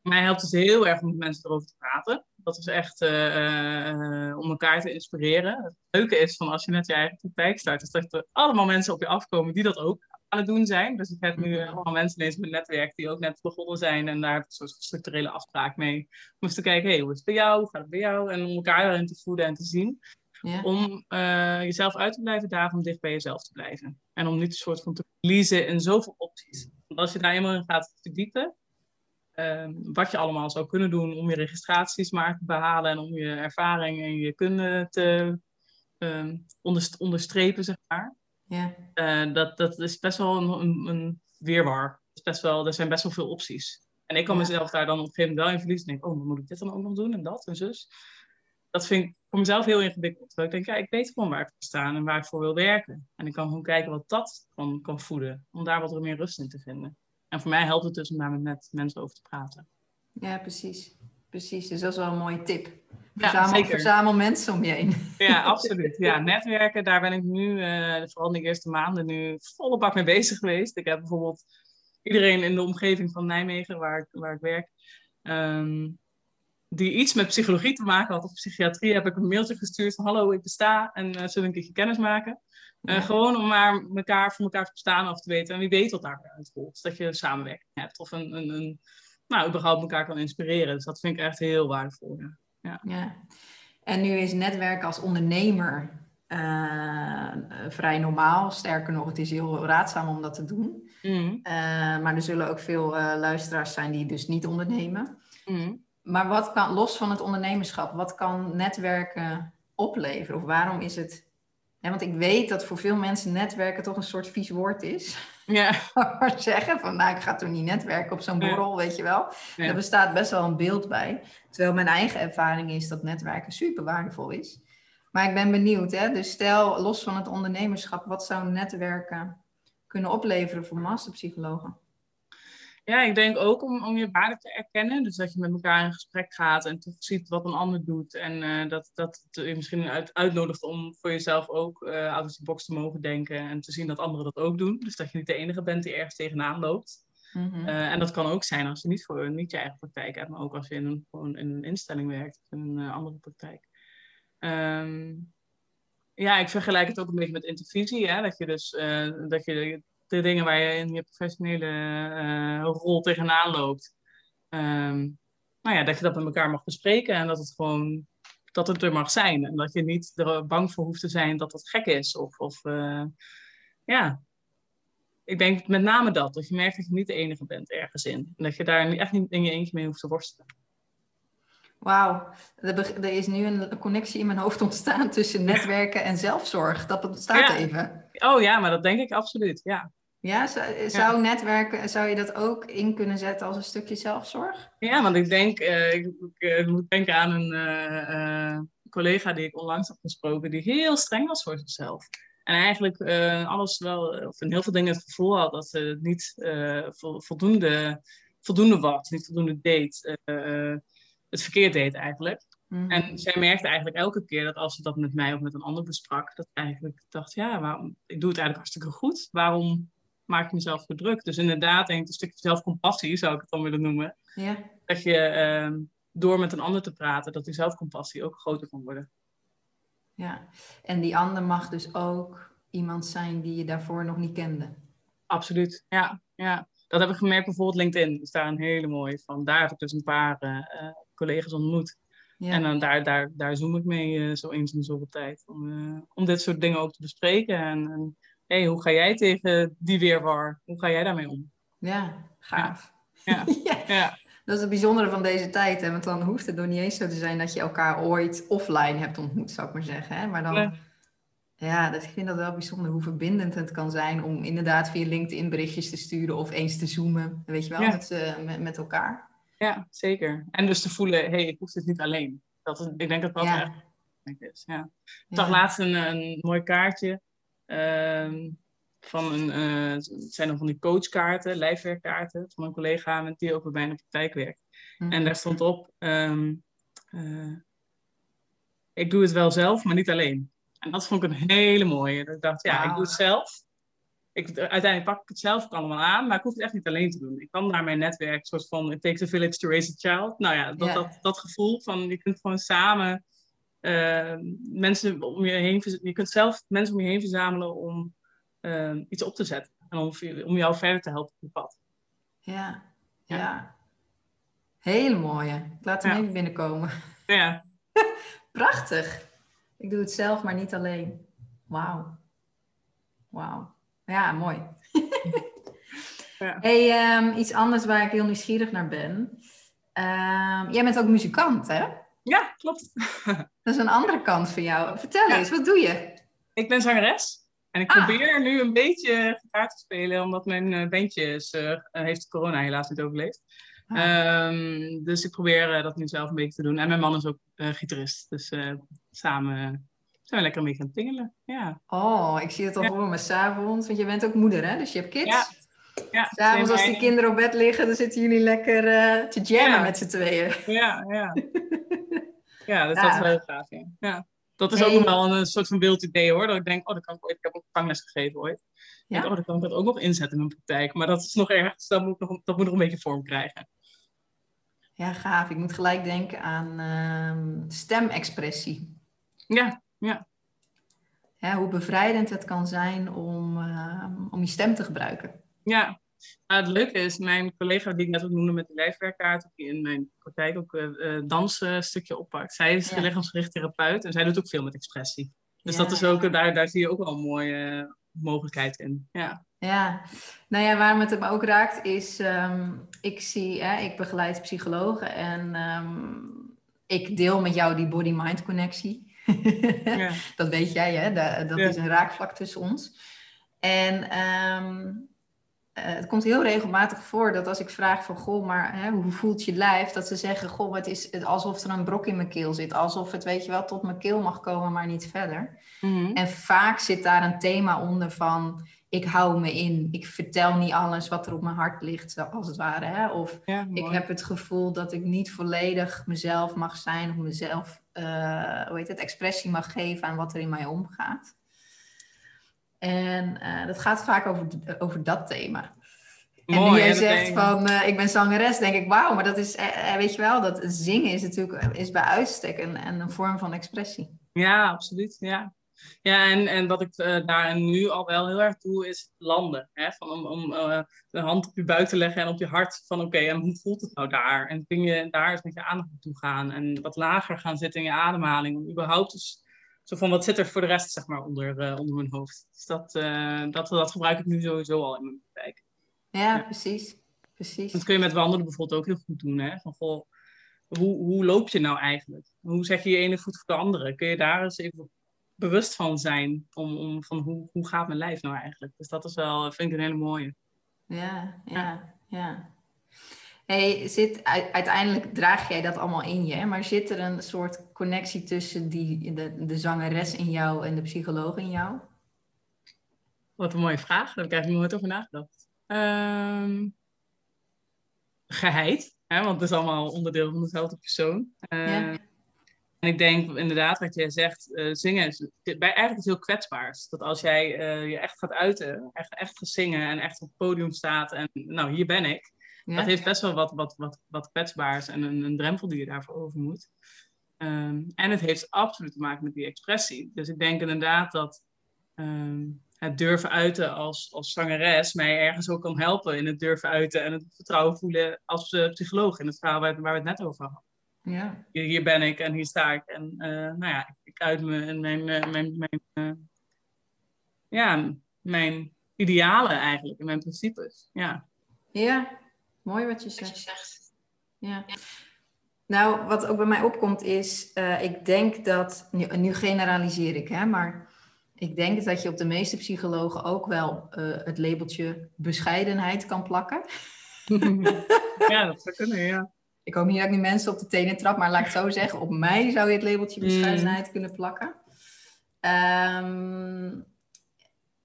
[SPEAKER 2] Mij helpt het heel erg om met mensen erover te praten. Dat is echt uh, uh, om elkaar te inspireren. Het leuke is van als je net je eigen praktijk start, is dat er allemaal mensen op je afkomen die dat ook aan het doen zijn. Dus ik heb nu mhm. allemaal mensen in mijn netwerk die ook net begonnen zijn. En daar heb ik een soort structurele afspraak mee. Om eens te kijken, hey, hoe is het bij jou? Hoe gaat het bij jou? En om elkaar daarin te voeden en te zien. Om uh, jezelf uit te blijven dagen, om dicht bij jezelf te blijven. En om niet een soort van te verliezen in zoveel opties. Want als je daar eenmaal in gaat verdiepen, uh, wat je allemaal zou kunnen doen om je registraties maar te behalen en om je ervaring en je kunde te uh, onderstrepen, zeg maar.
[SPEAKER 1] Ja.
[SPEAKER 2] Uh, dat, dat is best wel een, een, een weerwar. Is best wel, er zijn best wel veel opties. En ik kan mezelf daar dan op een gegeven moment wel in verliezen. denk, oh, dan moet ik dit dan ook nog doen en dat en zus. Dat vind ik voor mezelf heel ingewikkeld. ik denk, ja, ik weet gewoon waar ik voor sta en waar ik voor wil werken. En ik kan gewoon kijken wat dat kan, kan voeden. Om daar wat meer rust in te vinden. En voor mij helpt het dus om daar met mensen over te praten.
[SPEAKER 1] Ja, precies. Precies, dus dat is wel een mooie tip. Verzamel, ja, verzamel mensen om je heen.
[SPEAKER 2] Ja, absoluut. Ja, netwerken, daar ben ik nu, uh, vooral in de eerste maanden, nu volle bak mee bezig geweest. Ik heb bijvoorbeeld iedereen in de omgeving van Nijmegen, waar ik, waar ik werk, um, die iets met psychologie te maken had of psychiatrie, heb ik een mailtje gestuurd van hallo, ik besta en uh, zullen we een keertje kennis maken. Uh, Gewoon om maar elkaar voor elkaar te bestaan of te weten. En wie weet wat daaruit volgt. Dat je een samenwerking hebt of een, een, een nou, überhaupt elkaar kan inspireren. Dus dat vind ik echt heel waardevol. Ja.
[SPEAKER 1] ja. ja. En nu is netwerken als ondernemer uh, vrij normaal. Sterker nog, het is heel raadzaam om dat te doen. Mm. Maar er zullen ook veel luisteraars zijn die dus niet ondernemen. Mm. Maar wat kan, los van het ondernemerschap, wat kan netwerken opleveren? Of waarom is het want ik weet dat voor veel mensen netwerken toch een soort vies woord is.
[SPEAKER 2] Ja.
[SPEAKER 1] zeggen van, nou, ik ga toch niet netwerken op zo'n borrel, weet je wel. Ja. Daar bestaat best wel een beeld bij. Terwijl mijn eigen ervaring is dat netwerken super waardevol is. Maar ik ben benieuwd, hè. Dus stel, los van het ondernemerschap, wat zou netwerken kunnen opleveren voor masterpsychologen?
[SPEAKER 2] Ja, ik denk ook om, om je waarde te erkennen. Dus dat je met elkaar in gesprek gaat en toch ziet wat een ander doet. En uh, dat, dat je misschien uit, uitnodigt om voor jezelf ook uh, out of the box te mogen denken. En te zien dat anderen dat ook doen. Dus dat je niet de enige bent die ergens tegenaan loopt. Mm -hmm. uh, en dat kan ook zijn als je niet, voor, niet je eigen praktijk hebt, maar ook als je in een, gewoon in een instelling werkt of in een andere praktijk. Um, ja, ik vergelijk het ook een beetje met intervisie. Hè? Dat je dus dat je de dingen waar je in je professionele uh, rol tegenaan loopt, ehm, nou ja, dat je dat met elkaar mag bespreken en dat het gewoon dat het er mag zijn. En dat je niet er bang voor hoeft te zijn dat het gek is. Of, of uh, ja, ik denk met name dat. Dat je merkt dat je niet de enige bent ergens in. En dat je daar echt niet in je eentje mee hoeft te worstelen.
[SPEAKER 1] Wauw, er is nu een connectie in mijn hoofd ontstaan tussen netwerken en zelfzorg. Dat bestaat
[SPEAKER 2] ja.
[SPEAKER 1] even.
[SPEAKER 2] Oh ja, maar dat denk ik absoluut, ja.
[SPEAKER 1] Ja, zou, zou netwerken, zou je dat ook in kunnen zetten als een stukje zelfzorg?
[SPEAKER 2] Ja, want ik denk, uh, ik, ik, moet denken aan een uh, collega die ik onlangs heb gesproken, die heel streng was voor zichzelf. En eigenlijk uh, alles wel, of in heel veel dingen het gevoel had dat ze het niet voldoende, voldoende was, niet voldoende deed, het verkeerd deed eigenlijk. Mm. En zij merkte eigenlijk elke keer dat als ze dat met mij of met een ander besprak, dat eigenlijk dacht, ja, waarom, ik doe het eigenlijk hartstikke goed. Waarom maak ik mezelf te druk? Dus inderdaad, denk ik, een stukje zelfcompassie zou ik het dan willen noemen.
[SPEAKER 1] Ja.
[SPEAKER 2] Dat je uh, door met een ander te praten, dat die zelfcompassie ook groter kan worden.
[SPEAKER 1] Ja, en die ander mag dus ook iemand zijn die je daarvoor nog niet kende.
[SPEAKER 2] Absoluut, ja. ja. Dat heb ik gemerkt bijvoorbeeld LinkedIn. is daar een hele mooie van. Daar heb ik dus een paar uh, collega's ontmoet. Ja. En dan daar, daar, daar zoom ik mee uh, zo eens in zoveel tijd. Om, om dit soort dingen ook te bespreken. En, en hey, hoe ga jij tegen die weerwar? Hoe ga jij daarmee om?
[SPEAKER 1] Ja, gaaf.
[SPEAKER 2] Ja. ja. ja.
[SPEAKER 1] Dat is het bijzondere van deze tijd. Hè? Want dan hoeft het nog niet eens zo te zijn dat je elkaar ooit offline hebt ontmoet, zou ik maar zeggen. Hè? Maar dan, ja, ja dat, ik vind dat wel bijzonder hoe verbindend het kan zijn om inderdaad via LinkedIn berichtjes te sturen of eens te zoomen, weet je wel, met, uh, met, met elkaar.
[SPEAKER 2] Ja, zeker. En dus te voelen, hé, hey, ik hoef dit niet alleen. Dat is, ik denk dat dat echt belangrijk is. Ja. Ik zag laatst een, een mooi kaartje van een, uh, het zijn dan van die coachkaarten, lijfwerkkaarten, van een collega met die ook bij de praktijk werkt. Mm. En daar stond op, um, uh, ik doe het wel zelf, maar niet alleen. En dat vond ik een hele mooie. Dat ik dacht, ja, wow. ik doe het zelf, ik, uiteindelijk pak ik het zelf ook allemaal aan, maar ik hoef het echt niet alleen te doen. Ik kan naar mijn netwerk, soort van it takes a village to raise a child. Nou ja, dat, yeah. dat, dat gevoel van je kunt gewoon samen uh, mensen om je heen, je kunt zelf mensen om je heen verzamelen om uh, iets op te zetten en om, om jou verder te helpen op het pad.
[SPEAKER 1] Ja, ja. ja. Hele mooie. Ik laat hem ja. even binnenkomen.
[SPEAKER 2] Ja.
[SPEAKER 1] Prachtig. Ik doe het zelf, maar niet alleen. Wauw. Wauw. Ja, mooi. ja. Hey, um, iets anders waar ik heel nieuwsgierig naar ben. Um, jij bent ook muzikant, hè?
[SPEAKER 2] Ja, klopt.
[SPEAKER 1] Dat is een andere kant van jou. Vertel ja. eens, wat doe je?
[SPEAKER 2] Ik ben zangeres. En ik ah. probeer nu een beetje gitaar te spelen, omdat mijn uh, bandje is, uh, heeft corona helaas niet overleefd. Ah. Um, dus ik probeer uh, dat nu zelf een beetje te doen. En mijn man is ook gitarist. Dus samen zijn we lekker een beetje aan het pingelen. Ja.
[SPEAKER 1] Oh, ik zie het al ja. voor me s'avonds. Want je bent ook moeder, hè? Dus je hebt kids.
[SPEAKER 2] Ja. ja
[SPEAKER 1] S'avonds als die kinderen op bed liggen, dan zitten jullie lekker uh, te jammen ja. met z'n tweeën.
[SPEAKER 2] Ja, ja. ja, dus dat is wel gaaf. Ja. Dat is hey. ook nog wel een soort van wild idee hoor. Dat ik denk, oh, dat kan ik ooit. Ik heb ook vangles gegeven ooit. Ja? Oh, dan kan ik dat ook nog inzetten in mijn praktijk. Maar dat is nog ergens, dat moet nog, dat moet nog een beetje vorm krijgen.
[SPEAKER 1] Ja, gaaf. Ik moet gelijk denken aan uh, stemexpressie.
[SPEAKER 2] Ja, ja.
[SPEAKER 1] ja. Hoe bevrijdend het kan zijn om, uh, om je stem te gebruiken.
[SPEAKER 2] Ja, nou, het leuke is, mijn collega die ik net ook noemde met de lijfwerkkaart, die in mijn praktijk ook een uh, dansstukje oppakt. Zij is ja. lichaamsgericht therapeut en zij doet ook veel met expressie. Dus ja, dat is ook, daar, daar zie je ook wel een mooie mogelijkheid in. Ja.
[SPEAKER 1] Ja, nou ja, waarom het me ook raakt is, um, ik zie, hè, ik begeleid psychologen en um, ik deel met jou die body-mind connectie. Ja. dat weet jij, hè? Dat, dat ja. is een raakvlak tussen ons. En um, het komt heel regelmatig voor dat als ik vraag van, goh, maar hè, hoe voelt je lijf? Dat ze zeggen, goh, het is alsof er een brok in mijn keel zit. Alsof het, weet je wel, tot mijn keel mag komen, maar niet verder.
[SPEAKER 2] Mm-hmm.
[SPEAKER 1] En vaak zit daar een thema onder van, ik hou me in. Ik vertel niet alles wat er op mijn hart ligt, als het ware. Hè? Of
[SPEAKER 2] ja,
[SPEAKER 1] ik heb het gevoel dat ik niet volledig mezelf mag zijn, of mezelf, uh, hoe heet het, expressie mag geven aan wat er in mij omgaat. En uh, dat gaat vaak over, over dat thema. Mooi, en nu jij zegt van, uh, ik ben zangeres, denk ik, wauw, maar dat is, uh, weet je wel, dat zingen is natuurlijk is bij uitstek een, een vorm van expressie.
[SPEAKER 2] Ja, absoluut, ja. Ja, en, en wat ik uh, daar nu al wel heel erg doe, is landen. Hè? Van om om uh, de hand op je buik te leggen en op je hart. Van oké, en hoe voelt het nou daar? En kun je daar eens met je aandacht naartoe gaan. En wat lager gaan zitten in je ademhaling. Om überhaupt eens zo van wat zit er voor de rest zeg maar onder, uh, onder mijn hoofd. Dus dat, dat, dat gebruik ik nu sowieso al in mijn praktijk.
[SPEAKER 1] Ja, precies. precies.
[SPEAKER 2] Dat kun je met wandelen bijvoorbeeld ook heel goed doen. Hè? Van goh, hoe, hoe loop je nou eigenlijk? Hoe zet je je ene voet voor de andere? Kun je daar eens even bewust van zijn. Om, om van hoe, hoe gaat mijn lijf nou eigenlijk? Dus dat is wel, vind ik een hele mooie.
[SPEAKER 1] Ja, ja, ja. Hey, zit, uiteindelijk draag jij dat allemaal in je, maar zit er een soort connectie tussen die, de, de zangeres in jou en de psycholoog in jou?
[SPEAKER 2] Wat een mooie vraag, daar heb ik eigenlijk nooit over nagedacht. Um, geheid, hè, want het is allemaal onderdeel van dezelfde persoon. ja. Ehm, en ik denk inderdaad, wat jij zegt, uh, zingen is bij eigenlijk iets heel kwetsbaars. Dat als jij uh, je echt gaat uiten, echt, echt gaat zingen en echt op het podium staat en nou, hier ben ik. Ja. Dat heeft best wel wat, wat, wat, wat kwetsbaars en een, een drempel die je daarvoor over moet. Um, en het heeft absoluut te maken met die expressie. Dus ik denk inderdaad dat um, het durven uiten als, als zangeres mij ergens ook kan helpen in het durven uiten en het vertrouwen voelen als uh, psycholoog in het verhaal waar, waar we het net over hadden. Ja. Hier, hier, ben ik en hier sta ik. En uh, nou ja, ik uit me en mijn, uh, mijn, mijn uh, ja, mijn idealen eigenlijk en mijn principes. Ja.
[SPEAKER 1] ja, mooi wat je zegt. Ja. Nou, wat ook bij mij opkomt is, ik denk dat, nu, nu, generaliseer ik, hè, maar ik denk dat je op de meeste psychologen ook wel het labeltje bescheidenheid kan plakken.
[SPEAKER 2] ja, dat zou kunnen, ja
[SPEAKER 1] ik hoop niet dat ik nu mensen op de tenen trap, maar laat ik het zo zeggen, op mij zou je het labeltje bescheidenheid mm. kunnen plakken. Um,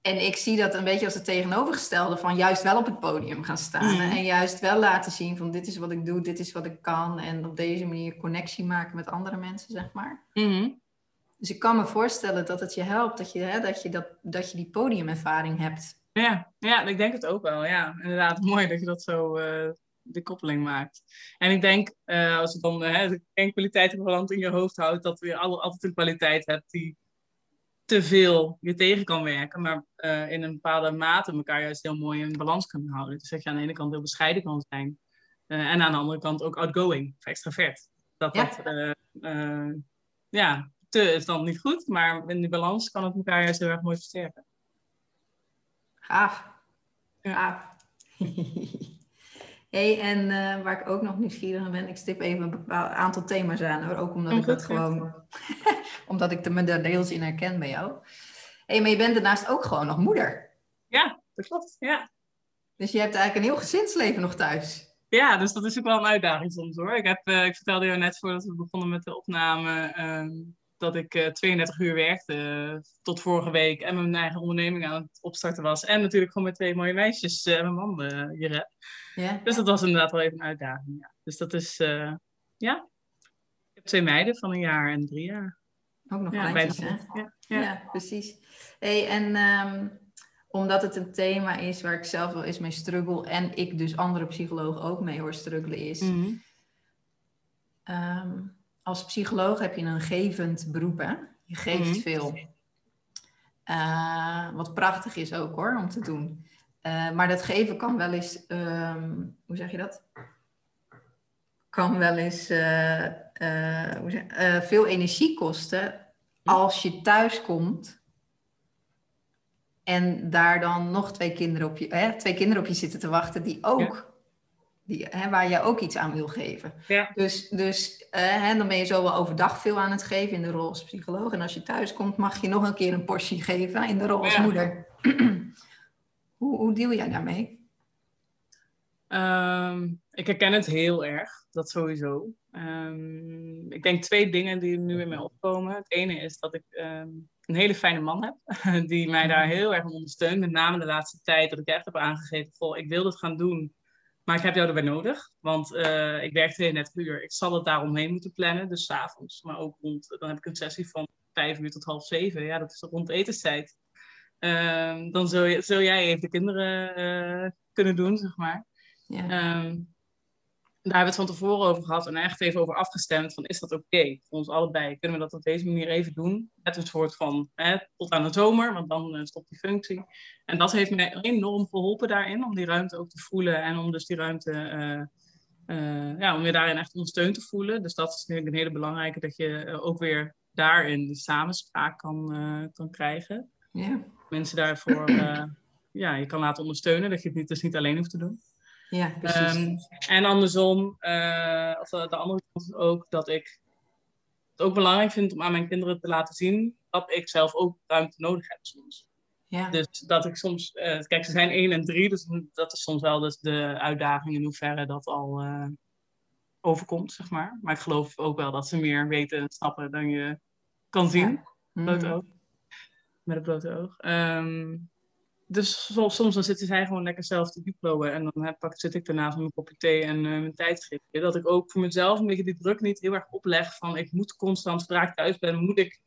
[SPEAKER 1] en ik zie dat een beetje als het tegenovergestelde van juist wel op het podium gaan staan. Mm. En juist wel laten zien van dit is wat ik doe, dit is wat ik kan. En op deze manier connectie maken met andere mensen, zeg maar. Mm. Dus ik kan me voorstellen dat het je helpt dat je, hè, dat, je dat, dat je die podiumervaring hebt.
[SPEAKER 2] Ja, ja, ik denk het ook wel. Ja, inderdaad, mooi dat je dat zo, uh, de koppeling maakt. En ik denk, uh, als je dan uh, geen kwaliteitenbalans in je hoofd houdt, dat je altijd een kwaliteit hebt die te veel je tegen kan werken, maar uh, in een bepaalde mate elkaar juist heel mooi in balans kunnen houden. Dus dat je aan de ene kant heel bescheiden kan zijn en aan de andere kant ook outgoing of extravert. Dat ja. dat, ja, te is dan niet goed, maar in die balans kan het elkaar juist heel erg mooi versterken.
[SPEAKER 1] Gaaf. Gaaf. Hey, en uh, waar ik ook nog nieuwsgierig aan ben, ik stip even een bepaald aantal thema's aan, hoor. ook omdat ik dat gewoon, omdat ik er er deels in herken bij jou. Hey, maar je bent daarnaast ook gewoon nog moeder.
[SPEAKER 2] Ja, dat klopt, ja.
[SPEAKER 1] Dus je hebt eigenlijk een heel gezinsleven nog thuis.
[SPEAKER 2] Ja, dus dat is ook wel een uitdaging soms hoor. Ik, heb, uh, ik vertelde jou net voordat we begonnen met de opname, um, dat ik uh, eh, 32 uur werkte uh, tot vorige week en mijn eigen onderneming aan het opstarten was. En natuurlijk gewoon met twee mooie meisjes en mijn man hier. Ja. Dus dat was inderdaad wel even een uitdaging. Ja. Dus dat is, ja. Ik heb twee meiden van een jaar en drie jaar.
[SPEAKER 1] Ook nog ja, kleintjes, hè? Ja, ja. ja, precies. Hey, en um, omdat het een thema is waar ik zelf wel eens mee struggle... en ik dus andere psychologen ook mee hoor struggelen is... Mm -hmm. um, als psycholoog heb je een gevend beroep, hè? Je geeft mm -hmm. veel. Uh, wat prachtig is ook hoor, om te doen. Uh, maar dat geven kan wel eens, um, hoe zeg je dat? Kan wel eens uh, uh, hoe zeg, veel energie kosten als je thuis komt en daar dan nog twee kinderen op je, hè, twee kinderen op je zitten te wachten die ook. Die, hè, waar je ook iets aan wil geven. Ja. Dus, dus hè, dan ben je zo wel overdag veel aan het geven in de rol als psycholoog. En als je thuis komt, mag je nog een keer een portie geven in de rol als ja. moeder. Hoe, hoe deal jij daarmee?
[SPEAKER 2] Um, ik herken het heel erg, dat sowieso. Um, ik denk twee dingen die nu in mij opkomen. Het ene is dat ik um, een hele fijne man heb, die mij daar heel erg ondersteunt. Met name de laatste tijd dat ik echt heb aangegeven, goh, ik wil dit gaan doen, maar ik heb jou erbij nodig. Want uh, ik werk 32 uur, ik zal het daaromheen moeten plannen, dus s avonds. Maar ook rond, dan heb ik een sessie van 5 uur tot half 7. Ja, dat is rond etenstijd. Um, dan zul, je, zul, jij even de kinderen uh, kunnen doen, zeg maar. Ja. Um, daar hebben we het van tevoren over gehad en echt even over afgestemd van is dat oké voor ons allebei? Kunnen we dat op deze manier even doen? Met een soort van hè, tot aan de zomer, want dan uh, stopt die functie. En dat heeft mij enorm geholpen daarin, om die ruimte ook te voelen en om dus die ruimte, uh, ja, om je daarin echt ondersteund te voelen. Dus dat is een hele belangrijke, dat je ook weer daarin de samenspraak kan, kan krijgen.
[SPEAKER 1] Ja.
[SPEAKER 2] Mensen daarvoor, ja, je kan laten ondersteunen, dat je het niet, dus niet alleen hoeft te doen.
[SPEAKER 1] Ja, precies.
[SPEAKER 2] Um, en andersom, uh, of de, de andere kant is ook dat ik het ook belangrijk vind om aan mijn kinderen te laten zien dat ik zelf ook ruimte nodig heb soms.
[SPEAKER 1] Ja.
[SPEAKER 2] Dus dat ik soms, uh, kijk, ze zijn 1 en 3, dus dat is soms wel dus de uitdaging in hoeverre dat al uh, overkomt, zeg maar. Maar ik geloof ook wel dat ze meer weten en snappen dan je kan zien. Ja. Blote oog. Met het blote oog. Um, dus soms, soms dan zitten zij gewoon lekker zelf te diplomen. En dan heb, pak, zit ik daarnaast met mijn kopje thee en uh, mijn tijdschriftje. Dat ik ook voor mezelf een beetje die druk niet heel erg opleg. Van ik moet constant, zodra ik thuis ben, moet ik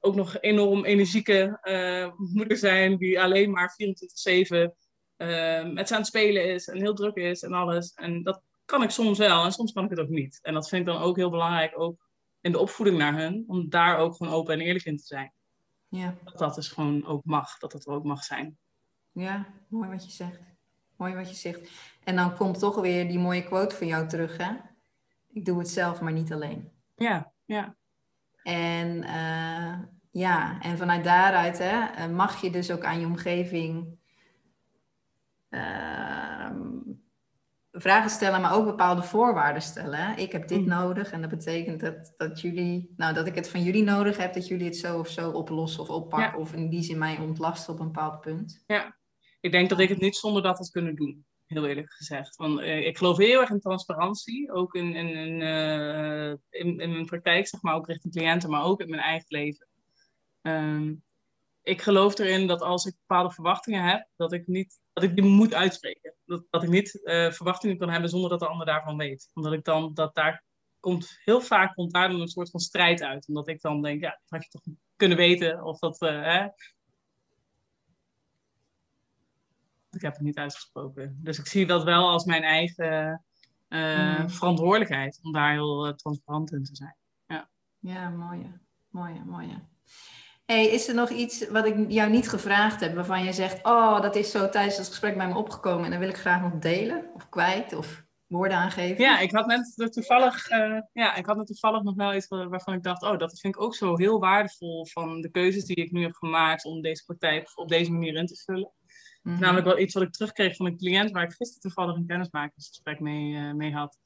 [SPEAKER 2] ook nog enorm energieke uh, moeder zijn. Die alleen maar 24-7 uh, met ze aan het spelen is. En heel druk is en alles. En dat kan ik soms wel en soms kan ik het ook niet. En dat vind ik dan ook heel belangrijk. Ook in de opvoeding naar hun. Om daar ook gewoon open en eerlijk in te zijn.
[SPEAKER 1] Ja.
[SPEAKER 2] Dat dat dus gewoon ook mag. Dat dat ook mag zijn.
[SPEAKER 1] Ja, mooi wat je zegt. Mooi wat je zegt. En dan komt toch weer die mooie quote van jou terug, hè? Ik doe het zelf, maar niet alleen.
[SPEAKER 2] Ja, ja.
[SPEAKER 1] En uh, ja, en vanuit daaruit hè, mag je dus ook aan je omgeving uh, vragen stellen, maar ook bepaalde voorwaarden stellen. Ik heb dit mm. nodig en dat betekent dat, dat jullie, nou dat ik het van jullie nodig heb, dat jullie het zo of zo oplossen of oppakken ja. of in die zin mij ontlasten op een bepaald punt.
[SPEAKER 2] Ja, ik denk dat ik het niet zonder dat had kunnen doen. Heel eerlijk gezegd. Want uh, ik geloof heel erg in transparantie. Ook in, in, in, uh, in, in, mijn praktijk, zeg maar, ook richting cliënten, maar ook in mijn eigen leven. Um, ik geloof erin dat als ik bepaalde verwachtingen heb, dat ik, niet, dat ik die moet uitspreken. Dat, dat ik niet uh, verwachtingen kan hebben zonder dat de ander daarvan weet. Omdat ik dan, dat daar komt, heel vaak komt daar een soort van strijd uit. Omdat ik dan denk, ja, dat had je toch kunnen weten. Of dat, hè, ik heb het niet uitgesproken. Dus ik zie dat wel als mijn eigen uh, mm. verantwoordelijkheid om daar heel uh, transparant in te zijn. Ja,
[SPEAKER 1] ja mooie, mooie, mooie. Hey, is er nog iets wat ik jou niet gevraagd heb, waarvan je zegt, oh, dat is zo tijdens het gesprek bij me opgekomen en dan wil ik graag nog delen of kwijt of woorden aangeven?
[SPEAKER 2] Ja, ik had net toevallig, uh, ja, ik had net toevallig nog wel iets waarvan ik dacht, oh, dat vind ik ook zo heel waardevol van de keuzes die ik nu heb gemaakt om deze praktijk op deze manier in te vullen. Mm-hmm. Namelijk wel iets wat ik terugkreeg van een cliënt waar ik gisteren toevallig een kennismakingsgesprek mee, uh, mee had.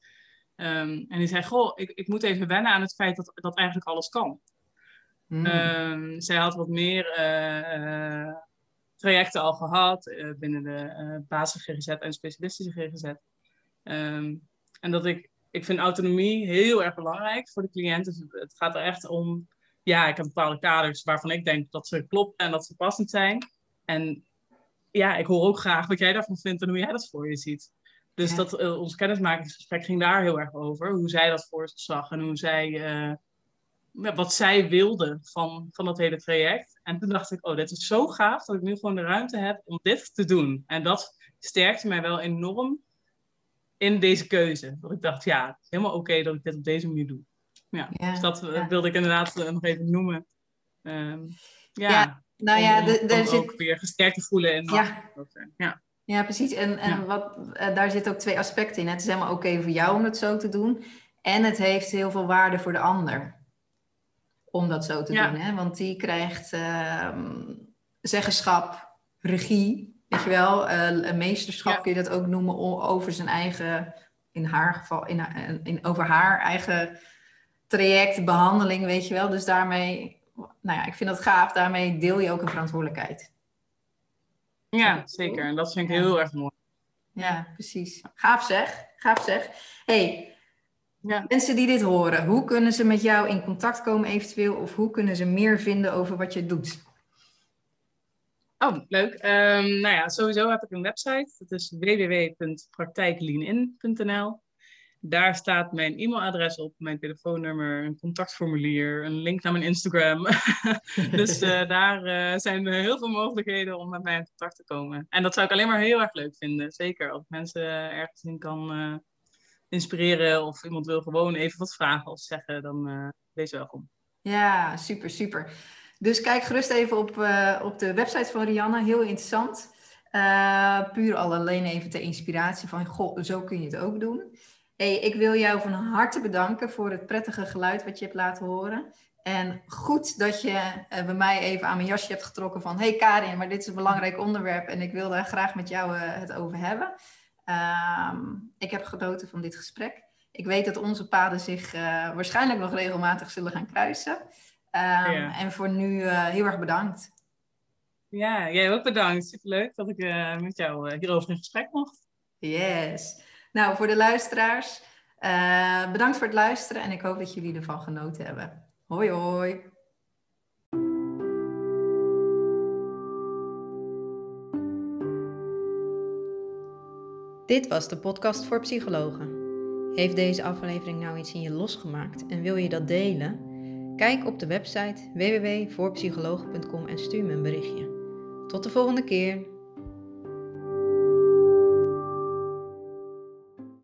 [SPEAKER 2] Um, en die zei, goh, ik, ik moet even wennen aan het feit dat, dat eigenlijk alles kan. Mm. Um, zij had wat meer uh, uh, trajecten al gehad binnen de basis GGZ en specialistische GGZ. Um, en dat ik, ik vind autonomie heel erg belangrijk voor de cliënt. Dus het gaat er echt om, ja, ik heb bepaalde kaders waarvan ik denk dat ze kloppen en dat ze passend zijn. En ja, ik hoor ook graag wat jij daarvan vindt en hoe jij dat voor je ziet. Dus ja. dat, uh, ons kennismakingsgesprek ging daar heel erg over. Hoe zij dat voor zich zag en hoe zij, uh, wat zij wilde van, van dat hele traject. En toen dacht ik, oh, dit is zo gaaf dat ik nu gewoon de ruimte heb om dit te doen. En dat sterkte mij wel enorm in deze keuze. Dat ik dacht, ja, het is helemaal oké okay dat ik dit op deze manier doe. Ja, ja dus dat ja. wilde ik inderdaad nog even noemen. Um, ja.
[SPEAKER 1] Nou ja,
[SPEAKER 2] om zit... ook weer gesterkt te voelen. En
[SPEAKER 1] ja.
[SPEAKER 2] ja.
[SPEAKER 1] ja, precies. En, en ja. Wat, uh, daar zitten ook twee aspecten in. Het is helemaal oké okay voor jou om het zo te doen. En het heeft heel veel waarde voor de ander. Om dat zo te ja. doen. Hè? Want die krijgt uh, zeggenschap, regie. Weet je wel, uh, een meesterschap kun je dat ook noemen over zijn eigen, in haar geval, in, in, over haar eigen traject, behandeling, weet je wel. Dus daarmee nou ja, ik vind dat gaaf. Daarmee deel je ook een verantwoordelijkheid.
[SPEAKER 2] Ja, zeker. En dat vind ik heel erg mooi.
[SPEAKER 1] Ja, precies. Gaaf zeg. Gaaf zeg. hey, ja. mensen die dit horen, hoe kunnen ze met jou in contact komen eventueel? Of hoe kunnen ze meer vinden over wat je doet?
[SPEAKER 2] Oh, leuk. Um, nou ja, sowieso heb ik een website. Dat is www.praktijkleanin.nl. Daar staat mijn e-mailadres op, mijn telefoonnummer, een contactformulier, een link naar mijn Instagram. dus uh, daar uh, zijn heel veel mogelijkheden om met mij in contact te komen. En dat zou ik alleen maar heel erg leuk vinden. Zeker als mensen ergens in kan, uh, inspireren of iemand wil gewoon even wat vragen of zeggen, dan wees welkom.
[SPEAKER 1] Ja, super, super. Dus kijk gerust even op, op de website van Rianne, heel interessant. Uh, puur al alleen even ter inspiratie van, goh, zo kun je het ook doen. Hey, ik wil jou van harte bedanken voor het prettige geluid wat je hebt laten horen. En goed dat je uh, bij mij even aan mijn jasje hebt getrokken van... hey Karin, maar dit is een belangrijk onderwerp en ik wil daar graag met jou uh, het over hebben. Um, ik heb genoten van dit gesprek. Ik weet dat onze paden zich uh, waarschijnlijk nog regelmatig zullen gaan kruisen. Um, ja. En voor nu heel erg bedankt.
[SPEAKER 2] Ja, jij ook bedankt. Superleuk dat ik met jou hierover in gesprek mocht.
[SPEAKER 1] Yes. Nou, voor de luisteraars, bedankt voor het luisteren en ik hoop dat jullie ervan genoten hebben. Hoi hoi. Dit was de podcast voor psychologen. Heeft deze aflevering nou iets in je losgemaakt en wil je dat delen? Kijk op de website www.voorpsychologen.com en stuur me een berichtje. Tot de volgende keer.